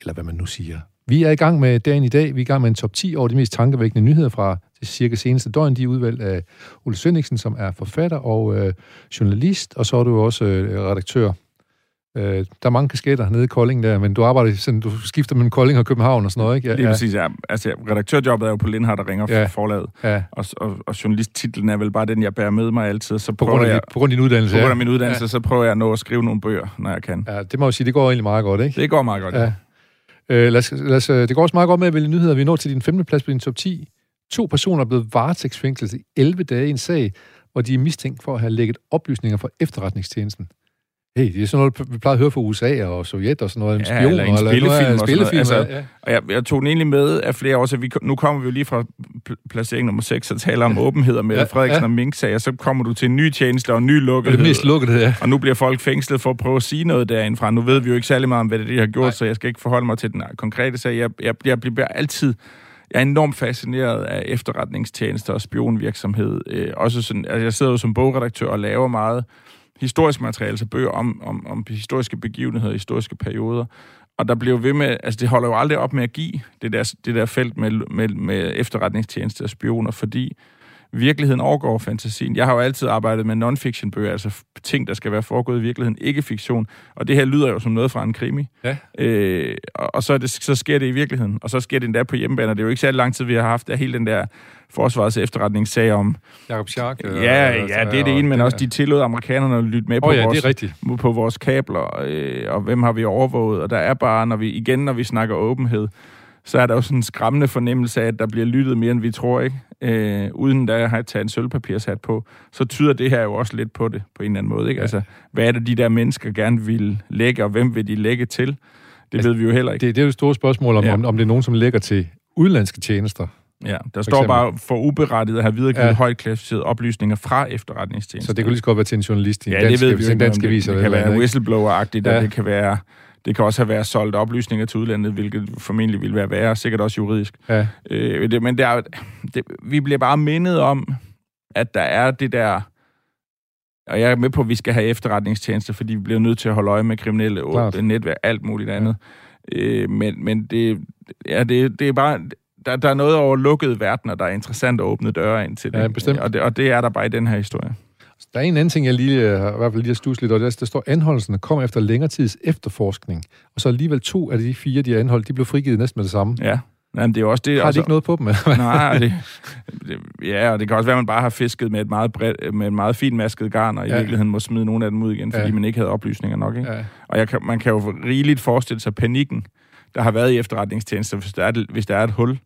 Eller hvad man nu siger. Vi er i gang med dagen i dag. Vi er i gang med en top 10 over de mest tankevækkende nyheder fra det cirka seneste døgn. De er udvalgt af Ole Sønningsen, som er forfatter og øh, journalist, og så er du også øh, redaktør. Øh, der er mange kasketter nede i Kolding der, men du arbejder sådan, du skifter mellem Kolding og København og sådan noget, ikke? Ja, Lige præcis, ja. Altså, redaktørjobbet er jo på Lindhardt, der ringer Ja. ja. forlaget. Ja, Og, og, og journalisttitlen er vel bare den, jeg bærer med mig altid. Så på grund af, jeg, på grund af din uddannelse. på grund ja. af min uddannelse, ja. så prøver jeg at nå at skrive nogle bøger, når jeg kan. Ja, det må jeg sige, det går egentlig meget godt, ikke? Det går meget godt. Ja. Øh, lad os, lad os, det går også meget godt med at vælge nyheder. Vi nået til din femte plads på din top 10. To personer er blevet varetægtsfængslet i 11 dage i en sag, hvor de er mistænkt for at have lægget oplysninger fra efterretningstjenesten. Hey, det er sådan noget, vi plejer at høre fra USA og Sovjet og sådan noget. Ja, spioner, eller en spillefilm og sådan noget. spillefilm, Altså, ja. Og jeg, jeg tog den egentlig med af flere år, vi, nu kommer vi jo lige fra pl- placering nummer 6 og taler om åbenhed og Mette Ja, ja, Frederiksen ja. og Mink-sag, og så kommer du til en ny tjeneste og en ny lukkethed. det mest lukkede, ja. Og nu bliver folk fængslet for at prøve at sige noget derindfra. Nu ved vi jo ikke særlig meget om, hvad det de har gjort. Nej. så jeg skal ikke forholde mig til den konkrete sag. Jeg, jeg, jeg bliver altid... Jeg er enormt fascineret af efterretningstjenester og spionvirksomhed. Øh, også sådan, altså jeg sidder jo som bogredaktør og laver meget historisk materiale, altså bøger om, om, om historiske begivenheder, historiske perioder. Og der bliver ved med, altså det holder jo aldrig op med at give det der, det der felt med, med, med efterretningstjenester og spioner, fordi virkeligheden overgår fantasien. Jeg har jo altid arbejdet med non-fiction bøger, altså ting, der skal være foregået i virkeligheden, ikke fiktion. Og det her lyder jo som noget fra en krimi. Ja. Øh, og og så, er det, så sker det i virkeligheden. Og så sker det endda på hjemmebane. Det er jo ikke særlig lang tid, vi har haft af hele den der forsvarets efterretningssag om... Jakob Schark. øh, Ja, og- ja, det er det ene, men også de tillod amerikanerne at lytte med på Åh ja, vores det er på vores kabler, øh, og hvem har vi overvåget, og der er bare, når vi igen, når vi snakker åbenhed, så er der jo sådan en skræmmende fornemmelse af, at der bliver lyttet mere, end vi tror, ikke? Øh, uden da at have taget en sølvpapirshat på, så tyder det her jo også lidt på det, på en eller anden måde, ikke? Ja. Altså, hvad er det, de der mennesker gerne vil lægge, og hvem vil de lægge til? Det ved vi jo heller ikke. Det, det er jo det store spørgsmål, om, Ja. om, om det er nogen, som lægger til udenlandske tjenester. Ja, der For står eksempel. bare for uberettiget at have videregivet Ja. højt klassificerede oplysninger fra efterretningstjenesten. Så det kunne lige så godt være til en journalist i en Ja, dansk, det ved vi avis, en dansk om det, avis. det eller kan et være whistleblower-agtigt, Ja. ja. og det kan være... Det kan også have været solgt oplysninger til udlandet, hvilket formentlig vil være værre, sikkert også juridisk. Ja. Øh, det, men det er, det, vi bliver bare mindet om, at der er det der... Og jeg er med på, at vi skal have efterretningstjenester, fordi vi bliver nødt til at holde øje med kriminelle Klart. netværk, alt muligt andet. Øh, men men det, ja, det, det er bare... Der, der er noget over lukkede verdener, der er interessant at åbne døre ind til det. Ja, bestemt. Og det, og det er der bare i den her historie. Der er en anden ting, jeg lige, øh, har i hvert fald lige har stusset lidt over. Der, der står, anholdelserne kom efter længere tids efterforskning. Og så alligevel to af de fire, de er anholdt, de blev frigivet næsten med det samme. Ja. Jamen, det er også det. Har de også- ikke noget på dem? Nej, det, det, ja, og det kan også være, at man bare har fisket med et meget, bredt, med et meget fint masket garn, og i Ja. virkeligheden må smide nogle af dem ud igen, fordi Ja. ja. man ikke havde oplysninger nok. Ikke? Ja. Og jeg kan, man kan jo rigeligt forestille sig panikken, der har været i efterretningstjenester, hvis der er, et- hvis der er et hul,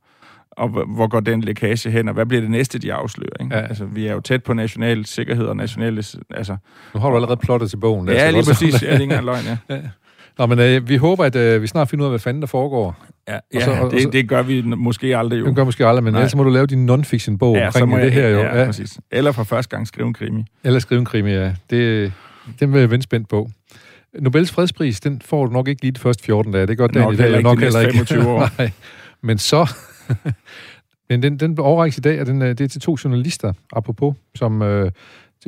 og hvor går den lækage hen, og hvad bliver det næste, de afslører? Ikke? Ja. Altså, vi er jo tæt på national sikkerhed og nationale... Altså, Nu har du allerede plottet til bogen. der, ja, det lige er præcis. Ja, det er ikke løgn, ja. Nå, men øh, vi håber, at øh, vi snart finder ud af, hvad fanden der foregår. Ja, Og så- og ja så- det, det gør vi måske aldrig jo. Det gør måske aldrig, men Nej. ellers må du lave din non-fiction-bog Ja, så omkring må det jeg, her jo. Ja, Ja, præcis. Eller for første gang skrive en krimi. Eller skrive en krimi, ja. Det, den vil jeg vende spændt på. Nobels fredspris, den får du nok ikke lige de første 14 dage. Det gør Nok i dag, nok heller ikke. 25 år. Nej. Men så... Men den, den overrækkes i dag, og den, øh, det er til to journalister, apropos, som øh,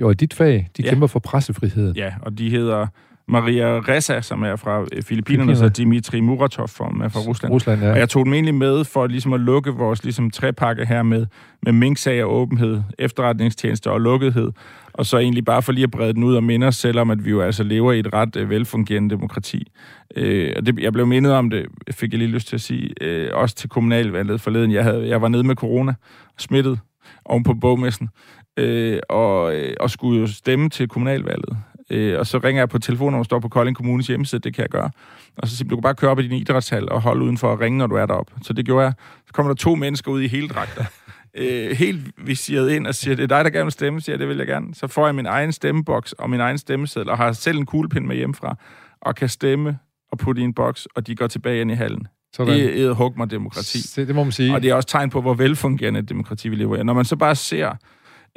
jo i dit fag, de Ja. kæmper for pressefriheden. Ja, og de hedder Maria Ressa, som er fra øh, Filippinerne, og så Dimitri Muratov, som er fra Rusland. Rusland, Og ja. jeg tog dem egentlig med for ligesom at lukke vores ligesom, trepakke her med, med mink-sag og åbenhed, efterretningstjenester og lukkethed. Og så egentlig bare for lige at brede den ud og minde os selv om, at vi jo altså lever i et ret øh, velfungerende demokrati. Øh, og det, jeg blev mindet om det, fik jeg lige lyst til at sige, øh, også til kommunalvalget forleden. Jeg, havde, jeg var nede med corona, smittet, oven på bogmessen, øh, og, øh, og skulle jo stemme til kommunalvalget. Øh, og så ringer jeg på telefonen, du står på Kolding Kommunes hjemmeside, det kan jeg gøre. Og så siger du kan bare køre op i din idrætshal og holde uden for at ringe, når du er deroppe. Så det gjorde jeg. Så kommer der to mennesker ud i hele dragter. øh, helt viseret ind og siger, det er dig, der gerne vil stemme, siger det vil jeg gerne. Så får jeg min egen stemmeboks og min egen stemmeseddel, og har selv en kuglepind med hjemmefra, og kan stemme og putte i en boks, og de går tilbage ind i hallen. Sådan. Det er hug mig demokrati. Det, det må man sige. Og det er også tegn på, hvor velfungerende et demokrati vi lever i. Når man så bare ser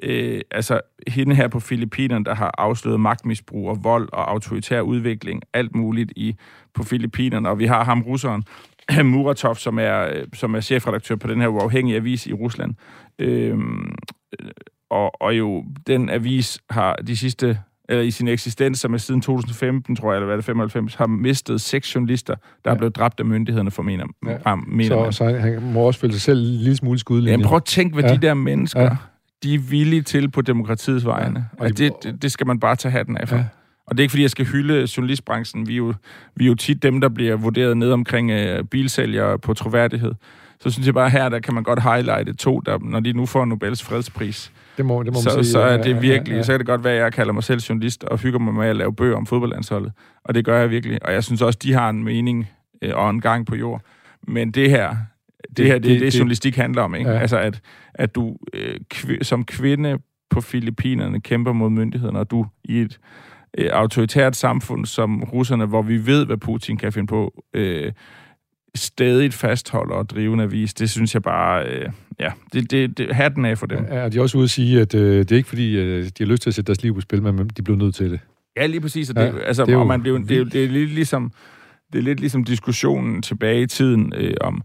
øh, altså hende her på Filippinerne, der har afsløret magtmisbrug og vold og autoritær udvikling, alt muligt i på Filippinerne, og vi har ham russeren, Muratov, som er, som er chefredaktør på den her uafhængige avis i Rusland. Øhm, og, og jo, den avis har de sidste eller i sin eksistens, som er siden 2015, tror jeg, eller hvad det 95, har mistet seks journalister, der ja. er blevet dræbt af myndighederne, for mener, ja. mener så, man. Så han må også føle sig selv en lille smule skudlinje. Jamen prøv at tænke, hvad ja. de der mennesker, ja. De er villige til på demokratiets vegne. Ja. Og det, det, det skal man bare tage hatten af for. Ja. Og det er ikke, fordi jeg skal hylde journalistbranchen. Vi er jo, vi er jo tit dem, der bliver vurderet ned omkring uh, bilsælgere på troværdighed. Så synes jeg bare her, der kan man godt highlighte to, der, når de nu får Nobels fredspris. Det må, det må så, man sige. Så er det virkelig, ja, ja. så kan det godt være, at jeg kalder mig selv journalist og hygger mig med at lave bøger om fodboldlandsholdet. Og det gør jeg virkelig. Og jeg synes også, de har en mening øh, og en gang på jord. Men det her, det, det her, det, det, det, det journalistik handler om, ikke? Ja. Altså, at, at du øh, kv- som kvinde på Filippinerne kæmper mod myndighederne, og du i et øh, autoritært samfund som russerne, hvor vi ved, hvad Putin kan finde på, øh, stadig fastholder og drive en avis, det synes jeg bare, øh, ja, det, det, det, hatten af for dem. Er de også ude at sige, at øh, det er ikke fordi, øh, de har lyst til at sætte deres liv på spil, men de bliver nødt til det? Ja, lige præcis. Og det, ja, altså, det er, jo man bliver, det, er, det er lidt ligesom det er lidt ligesom diskussionen tilbage i tiden øh, om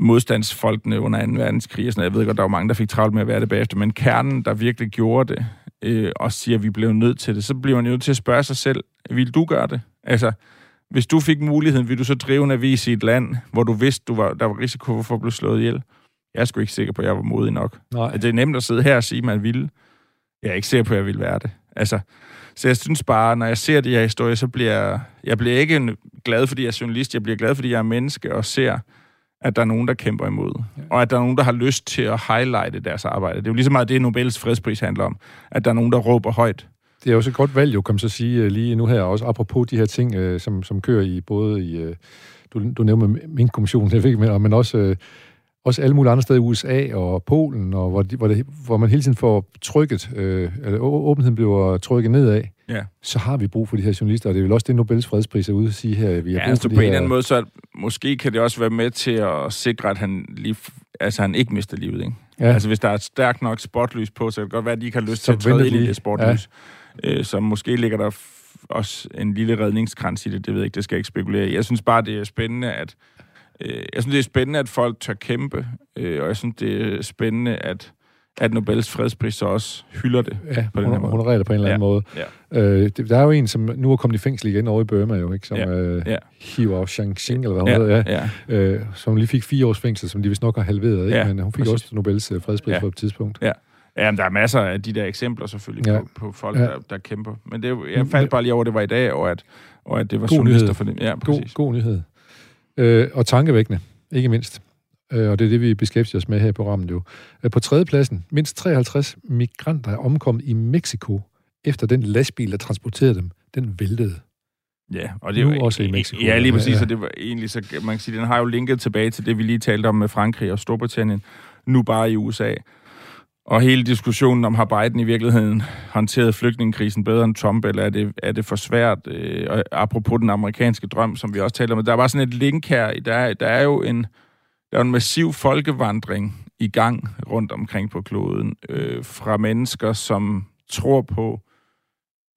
modstandsfolkene under 2. verdenskrig. Og sådan. Jeg ved godt, der var mange, der fik travlt med at være det bagefter, men kernen, der virkelig gjorde det, øh, og siger, at vi blev nødt til det, så bliver man jo nødt til at spørge sig selv, vil du gøre det? Altså, hvis du fik muligheden, ville du så drive en avis i et land, hvor du vidste, du var, der var risiko for at blive slået ihjel? Jeg er sgu ikke sikker på, at jeg var modig nok. Nej. Det er nemt at sidde her og sige, at man ville. Jeg er ikke sikker på, at jeg ville være det. Altså, så jeg synes bare, når jeg ser de her historier, så bliver jeg, jeg bliver ikke glad, fordi jeg er journalist. Jeg bliver glad, fordi jeg er menneske og ser, at der er nogen, der kæmper imod. Ja. Og at der er nogen, der har lyst til at highlighte deres arbejde. Det er jo lige så meget det, Nobels fredspris handler om. At der er nogen, der råber højt det er også et godt valg, jo, kan man så sige, øh, lige nu her, også apropos de her ting, øh, som, som kører i både i, øh, du, du nævner min kommission, jeg fik med, men også, også alle mulige andre steder i USA og Polen, og hvor, de, hvor, det, hvor man hele tiden får trykket, øh, eller åbenheden bliver trykket nedad, ja. så har vi brug for de her journalister, og det er vel også det, Nobels fredspris er ude at sige her. Vi har ja, altså på en eller anden måde, så måske kan det også være med til at sikre, at han, lige, altså, han ikke mister livet, ikke? Ja. Altså hvis der er et stærkt nok spotlys på, så kan det godt være, at de ikke har lyst så til at træde ind i det spotlys. Ja øh, så måske ligger der også en lille redningskrans i det, det ved jeg ikke, det skal jeg ikke spekulere i. Jeg synes bare, det er spændende, at øh, jeg synes, det er spændende, at folk tør kæmpe, øh, og jeg synes, det er spændende, at at Nobels fredspris så også hylder det ja, på den her måde. honorerer det på en eller anden ja, måde. Ja. Øh, der er jo en, som nu er kommet i fængsel igen over i Burma, jo, ikke? som ja, øh, ja. Hiwa Shang-Xing, eller hvad hun ja, hedder, ja. ja. Øh, som lige fik fire års fængsel, som de vist nok har halveret, ikke? Ja, men hun fik præcis. også Nobels øh, fredspris ja. på et tidspunkt. Ja. Ja, men der er masser af de der eksempler selvfølgelig ja. på, på folk, ja. der, der kæmper. Men det, jeg faldt bare lige over, at det var i dag, og at, og at det var god journalister nyhed. for dem. Ja, god, god nyhed. Øh, og tankevækkende, ikke mindst. Øh, og det er det, vi beskæftiger os med her i programmet jo. Øh, på tredjepladsen, mindst 53 migranter er omkommet i Mexico, efter den lastbil, der transporterede dem, den væltede. Ja, og det er jo også i Mexico. Ja, lige præcis, ja. og det var egentlig så, man kan sige, den har jo linket tilbage til det, vi lige talte om med Frankrig og Storbritannien, nu bare i USA. Og hele diskussionen om, har Biden i virkeligheden håndteret flygtningekrisen bedre end Trump, eller er det, er det for svært? Øh, og apropos den amerikanske drøm, som vi også taler om. Der er bare sådan et link her. Der er, der er jo en, der er en massiv folkevandring i gang rundt omkring på kloden øh, fra mennesker, som tror på,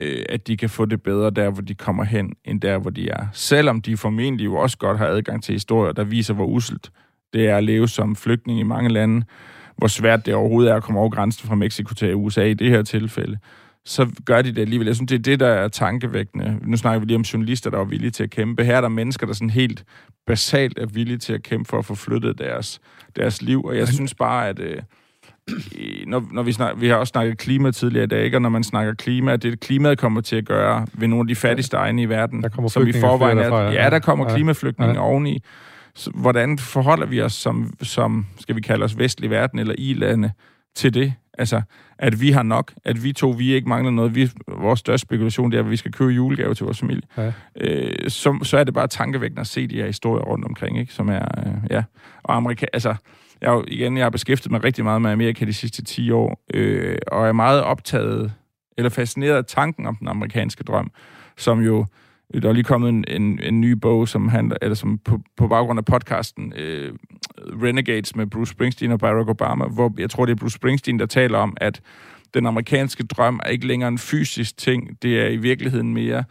øh, at de kan få det bedre der, hvor de kommer hen, end der, hvor de er. Selvom de formentlig jo også godt har adgang til historier, der viser, hvor uselt det er at leve som flygtning i mange lande hvor svært det overhovedet er at komme over grænsen fra Mexico til USA i det her tilfælde, så gør de det alligevel. Jeg synes, det er det, der er tankevækkende. Nu snakker vi lige om journalister, der er villige til at kæmpe. Her er der mennesker, der sådan helt basalt er villige til at kæmpe for at få flyttet deres, deres liv. Og jeg synes bare, at... Øh, når, når vi, snak, vi har også snakket klima tidligere i dag, ikke? og når man snakker klima, det klimaet kommer til at gøre ved nogle af de fattigste egne i verden, der kommer som i forvejen er, ja. ja, der kommer klimaflygtninge ja. oveni. Hvordan forholder vi os som, som, skal vi kalde os vestlig verden eller i-lande, til det? Altså, at vi har nok, at vi to, vi ikke mangler noget. Vi, vores største spekulation, det er, at vi skal købe julegave til vores familie. Ja. Øh, så, så er det bare tankevækkende at se de her historier rundt omkring, ikke? Som er, øh, ja. Og Amerika, altså, jeg, jo, igen, jeg har beskæftiget mig rigtig meget med Amerika de sidste 10 år, øh, og er meget optaget, eller fascineret af tanken om den amerikanske drøm, som jo der er lige kommet en, en, en ny bog, som handler, eller som på, på baggrund af podcasten øh, Renegades med Bruce Springsteen og Barack Obama, hvor jeg tror, det er Bruce Springsteen, der taler om, at den amerikanske drøm er ikke længere en fysisk ting, det er i virkeligheden mere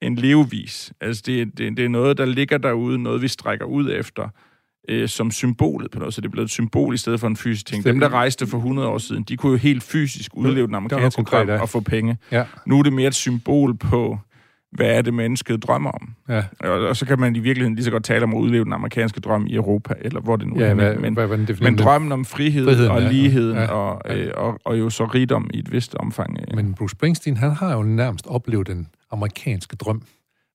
en levevis. Altså, det, det, det er noget, der ligger derude, noget vi strækker ud efter, øh, som symbolet på noget, så det er blevet et symbol i stedet for en fysisk ting. Dem, der rejste for 100 år siden, de kunne jo helt fysisk udleve den amerikanske drøm og få penge. Ja. Nu er det mere et symbol på hvad er det, mennesket drømmer om? Ja. Og, og så kan man i virkeligheden lige så godt tale om at udleve den amerikanske drøm i Europa, eller hvor det nu ja, er. Hvad, men, hvad, hvad men drømmen om frihed friheden, og ligheden, ja, ja, og, ja. Øh, og, og jo så rigdom i et vist omfang. Øh. Men Bruce Springsteen, han har jo nærmest oplevet den amerikanske drøm.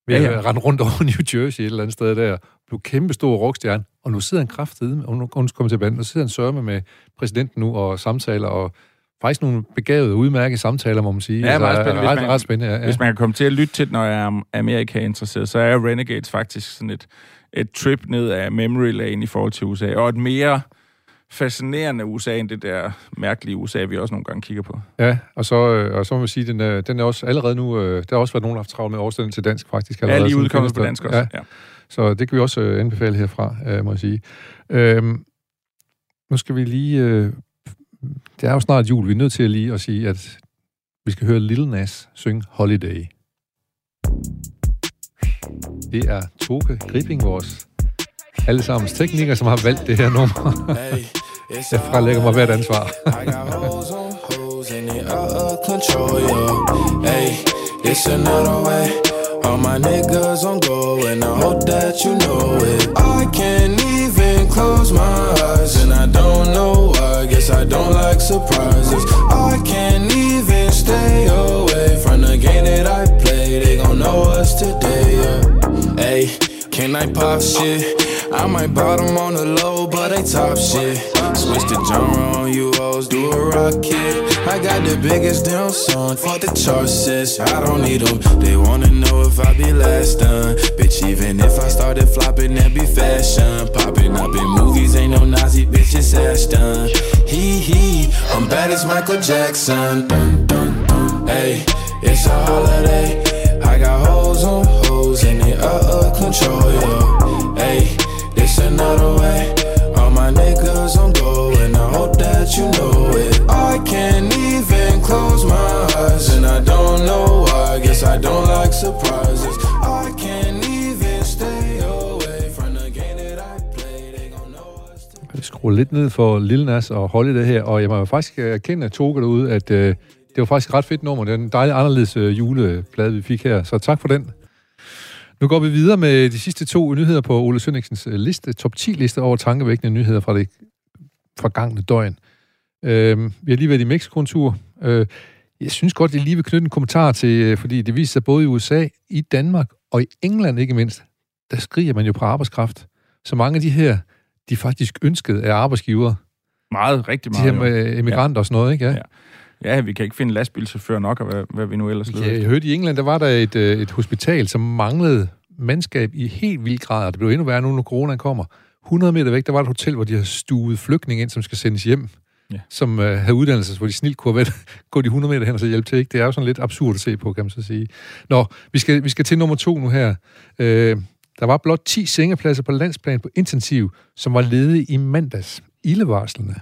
Ved ja, ja. at rende rundt over New Jersey et eller andet sted der, blev kæmpe stor rockstjerne, og nu sidder han kraftedet, og nu, kommer til banden, nu sidder han sørme med præsidenten nu og samtaler, og faktisk nogle begavede, udmærkede samtaler, må man sige. Ja, altså, spændende. Ret, man, ret spændende, ja, ja. Hvis man kan komme til at lytte til det, når jeg er Amerika-interesseret, så er Renegades faktisk sådan et, et trip ned af memory lane i forhold til USA, og et mere fascinerende USA, end det der mærkelige USA, vi også nogle gange kigger på. Ja, og så, øh, og så må man sige, den er, den er også allerede nu, øh, der har også været nogen, der har haft travlt med oversættelsen til dansk faktisk. Allerede, ja, lige udkommet på dansk også. Ja. ja. Så det kan vi også øh, anbefale herfra, må jeg sige. Øhm, nu skal vi lige det er jo snart jul. Vi er nødt til at lige at sige, at vi skal høre Lil Nas synge Holiday. Det er Toke Gripping, vores allesammens tekniker, som har valgt det her nummer. Jeg frelægger mig hvert ansvar. It's another way. All my niggas on go, and I hope that you know it. I can't even close my eyes, and I don't I don't like surprises. I can't even stay away from the game that I play. They gon' know us today, yeah. Hey, can I pop shit? I might bottom on the low, but they top shit. Switch the genre on you hoes, do a rocket. I got the biggest damn song for the charts, I don't need them. They wanna know if I be last done. Bitch, even if I started flopping, that be fashion. Popping up in movies, ain't no Nazi bitches ass done. Hee hee, I'm bad as Michael Jackson. Dun, dun, dun. Hey, it's a holiday. I got hoes on hoes, and they out of control, yo. Send out away. All my niggas on go, and I hope that you know it. I can't even close my eyes, and I don't know why. Guess I don't like surprises. I can't even stay away from the game that I play. They gon' know us. Jeg skruer lidt ned for Lil Nas og Holly det her, og jeg må faktisk erkende, at Toge derude, at øh, det var faktisk et ret fedt nummer. Det er en dejlig anderledes øh, juleplade, vi fik her, så tak for den. Nu går vi videre med de sidste to nyheder på Ole Sønningsens øh, liste, top 10 liste over tankevækkende nyheder fra det forgangne døgn. Øh, vi har lige været i Mexico en tur. Øh, jeg synes godt, jeg lige vil knytte en kommentar til, øh, fordi det viser sig både i USA, i Danmark og i England ikke mindst, der skriger man jo på arbejdskraft. Så mange af de her, de er faktisk ønsket af arbejdsgivere. Meget, rigtig meget. De her med emigranter ja. og sådan noget, ikke? Ja. ja. Ja, vi kan ikke finde lastbilchauffør nok, og hvad, hvad vi nu ellers leder. Ja, jeg hørte i England, der var der et, øh, et hospital, som manglede mandskab i helt vild grad, og det blev endnu værre nu, når corona kommer. 100 meter væk, der var et hotel, hvor de har stuet flygtninge ind, som skal sendes hjem, ja. som øh, havde uddannelse, hvor de snilt kunne have gå de 100 meter hen og så hjælpe til. Ikke? Det er jo sådan lidt absurd at se på, kan man så sige. Nå, vi skal, vi skal til nummer to nu her. Øh, der var blot 10 sengepladser på landsplan på intensiv, som var ledige i mandags. Ildevarslende.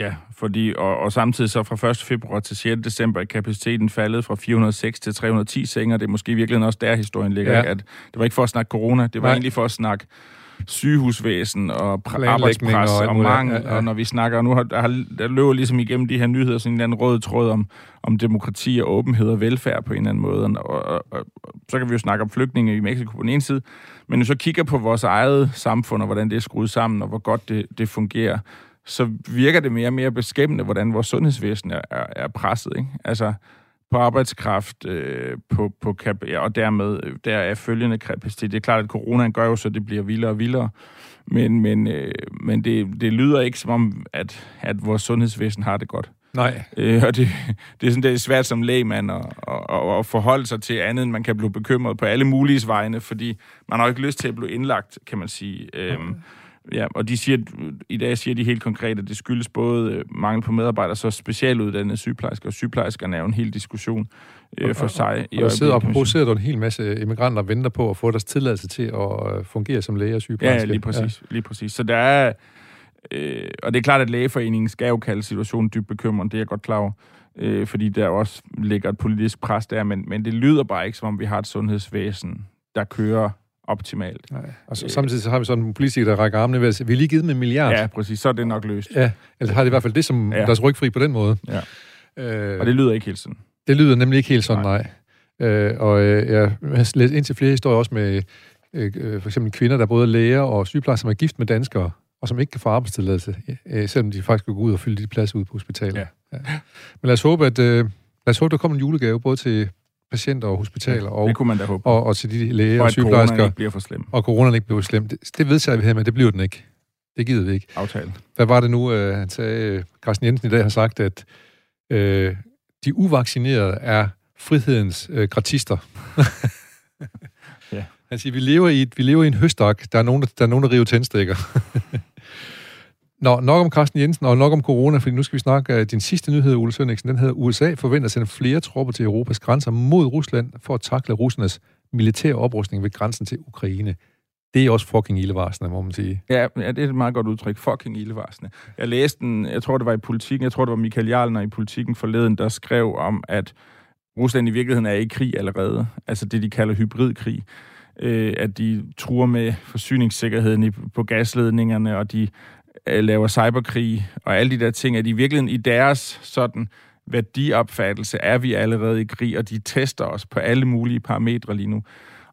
Ja, fordi, og, og samtidig så fra 1. februar til 6. december er kapaciteten faldet fra 406 til 310 senger. Det er måske virkelig også der, historien ligger. Ja. At det var ikke for at snakke corona, det var Nej. egentlig for at snakke sygehusvæsen og arbejdspres og, og mangel. Ja, ja. Og når vi snakker, nu har, der, der løber ligesom igennem de her nyheder sådan en eller anden rød tråd om, om demokrati og åbenhed og velfærd på en eller anden måde. Og, og, og, og så kan vi jo snakke om flygtninge i Mexico på den ene side, men når vi så kigger på vores eget samfund og hvordan det er skruet sammen og hvor godt det, det fungerer, så virker det mere og mere beskæmmende, hvordan vores sundhedsvæsen er, er, er presset. Ikke? Altså på arbejdskraft, øh, på, på kap- ja, og dermed øh, der er følgende kapacitet. Det er klart, at corona gør jo så, det bliver vildere og vildere, men, men, øh, men det, det lyder ikke som om, at, at vores sundhedsvæsen har det godt. Nej. Øh, og det, det, er sådan, det er svært som lægmand at, at, at forholde sig til andet, end man kan blive bekymret på alle mulige vegne, fordi man har ikke lyst til at blive indlagt, kan man sige. Øhm, ja, og de siger, i dag siger de helt konkret, at det skyldes både øh, mangel på medarbejdere, så specialuddannede sygeplejersker, og sygeplejerskerne er jo en hel diskussion øh, for sig. Og der sidder og producerer der en hel masse immigranter og venter på at få deres tilladelse til at øh, fungere som læge og sygeplejerske. ja, lige præcis. Ja. Lige præcis. Så der er... Øh, og det er klart, at lægeforeningen skal jo kalde situationen dybt bekymrende, det er jeg godt klar over. Øh, fordi der også ligger et politisk pres der, men, men det lyder bare ikke, som om vi har et sundhedsvæsen, der kører optimalt. Nej. Og så, samtidig så har vi sådan en politiker, der rækker armene ved at sige, vi lige givet dem en milliard. Ja, præcis. Så er det nok løst. ja. Eller har det i hvert fald det som Ja. deres rygfri på den måde. Ja. Øh, Og det lyder ikke helt sådan. Det lyder nemlig ikke helt sådan, nej. nej. Øh, og øh, jeg har læst ind til flere historier også med øh, øh, for eksempel kvinder, der både er læger og sygeplejersker, som er gift med danskere, og som ikke kan få arbejdstilladelse, øh, selvom de faktisk kan gå ud og fylde de pladser ud på hospitalet. Ja. Ja. Men lad os håbe, at øh, lad os håbe, der kommer en julegave både til patienter og hospitaler og, Det kunne man da håbe. og, og til de læger og og corona sygeplejersker, ikke bliver for slem. og coronaen ikke bliver slem. Det, det vedtager vi her, men det bliver den ikke. Det gider vi ikke. Aftale. Hvad var det nu, øh, han sagde, øh, Carsten Jensen i dag har sagt, at øh, de uvaccinerede er frihedens øh, gratister. Ja. Han siger, vi lever i, et, vi lever i en høstak. Der er nogen, der, der, er nogen, der river tændstikker. Nå, nok om Carsten Jensen og nok om corona, fordi nu skal vi snakke uh, din sidste nyhed, Ole Sønningsen. Den hedder, USA forventer at sende flere tropper til Europas grænser mod Rusland for at takle russernes militære oprustning ved grænsen til Ukraine. Det er også fucking ildevarsende, må man sige. Ja, ja, det er et meget godt udtryk. Fucking ildevarsende. Jeg læste den, jeg tror det var i politikken, jeg tror det var Michael Jarlner i politikken forleden, der skrev om, at Rusland i virkeligheden er i krig allerede. Altså det, de kalder hybridkrig. Øh, at de truer med forsyningssikkerheden i, på gasledningerne, og de laver cyberkrig, og alle de der ting, at i virkeligheden i deres sådan værdiopfattelse er vi allerede i krig, og de tester os på alle mulige parametre lige nu.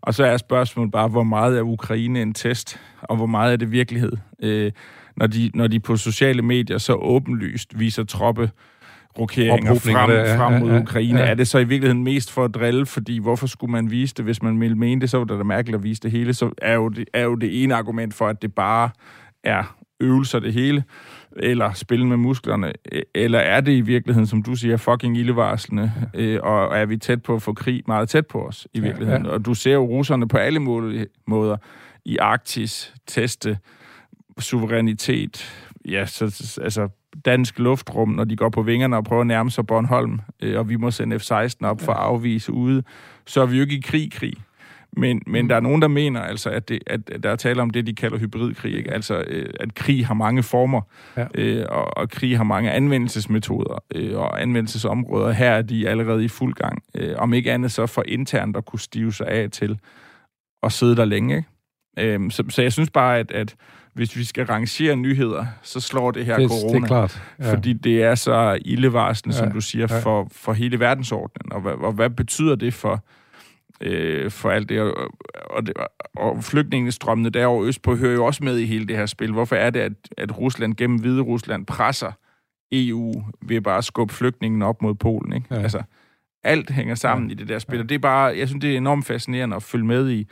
Og så er spørgsmålet bare, hvor meget er Ukraine en test, og hvor meget er det virkelighed? Øh, når, de, når de på sociale medier så åbenlyst viser troppe rokeringer frem, der, ja, frem ja, mod ja, Ukraine, ja. er det så i virkeligheden mest for at drille, fordi hvorfor skulle man vise det, hvis man ville mene det, så var det da mærkeligt at vise det hele, så er jo det, er jo det ene argument for, at det bare er øvelser det hele, eller spille med musklerne, øh, eller er det i virkeligheden, som du siger, fucking ildevarslende, øh, og er vi tæt på at få krig meget tæt på os i Ja, virkeligheden? ja. Og du ser jo russerne på alle mulige måder i Arktis teste suverænitet, ja, så, så- altså dansk luftrum, når de går på vingerne og prøver at nærme sig Bornholm, øh, og vi må sende F-16 op for at afvise ude, så er vi jo ikke i krig-krig. Men, men der er nogen, der mener altså, at, det, at der er tale om det, de kalder hybridkrig. Ikke? Altså, øh, at krig har mange former, Ja. øh, og, og krig har mange anvendelsesmetoder øh, og anvendelsesområder. Her er de allerede i fuld gang. Øh, om ikke andet så for internt at kunne stive sig af til at sidde der længe. Ikke? Øh, så, så jeg synes bare, at, at hvis vi skal rangere nyheder, så slår det her Det, corona. det er klart. Ja. Fordi det er så ildevarslende, ja. Som du siger, ja. for, for hele verdensordenen. Og og hvad betyder det for, øh, for alt det? Og, og, og flygtningestrømmene derovre østpå hører jo også med i hele det her spil. Hvorfor er det, at, at Rusland gennem Hvide Rusland presser EU ved bare at skubbe flygtningen op mod Polen? Ikke? Ja. Altså, alt hænger sammen ja. i det der spil, og det er bare, jeg synes, det er enormt fascinerende at følge med i.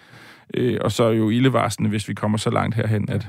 Øh, og så er jo ildevarslende, hvis vi kommer så langt herhen, at,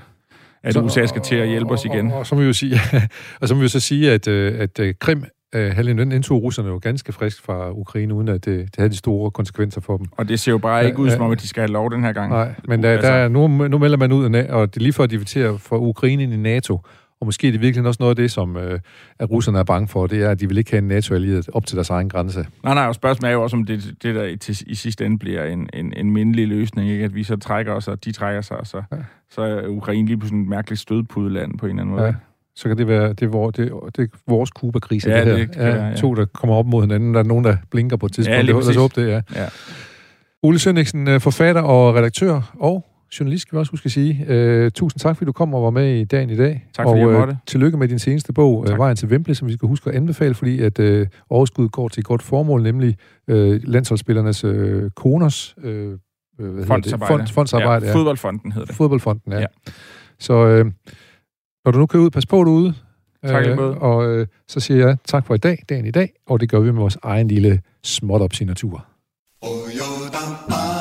at Så- USA skal til at hjælpe os igen. Og, og, og så må vi jo sige, og så må vi jo så sige, at, øh, at øh, Krim, øh, halvøen, den indtog russerne jo ganske frisk fra Ukraine, uden at det, det havde de store konsekvenser for dem. Og det ser jo bare Ja, ikke ud, som om, at de skal have lov den her gang. Nej, men der, Altså- der er, nu, nu melder man ud og det er lige for at invitere for Ukraine ind i NATO, og måske er det virkelig også noget af det, som øh, at russerne er bange for, det er, at de vil ikke have en NATO-allieret op til deres egen grænse. Nej, nej, og spørgsmålet er jo også, om det, det der i, til, i sidste ende bliver en, en, en mindelig løsning, ikke? at vi så trækker os, og de trækker sig, og så. Ja. så er Ukraine lige pludselig et mærkeligt stødpudeland på en eller anden måde. Ja. Så kan det være, det er, vor, det, det er vores Kuba-krise, Ja, det her. det kan være, ja. To, der kommer op mod hinanden, der er nogen, der blinker på et tidspunkt. Ja, lige Lad os præcis. det, ja. Ja. Ole Sønniksen, øh, forfatter og redaktør, og journalist, skal vi også huske at sige. Uh, tusind tak, fordi du kom og var med i dagen i dag. Tak, fordi og, jeg øh, måtte. tillykke med din seneste bog, Tak. uh, Vejen til Wembley, som vi skal huske at anbefale, fordi at uh, overskud går til et godt formål, nemlig uh, landsholdsspillernes uh, koners uh, hvad hedder det? Fondsarbejde. Fond, fondsarbejde. ja, Fodboldfonden hedder det. Fodboldfonden, ja. Ja. ja. Så øh, når du nu kører ud, pas på derude. Tak Øh, og øh, så siger jeg tak for i dag, dagen i dag, og det gør vi med vores egen lille småt op signatur. Oh,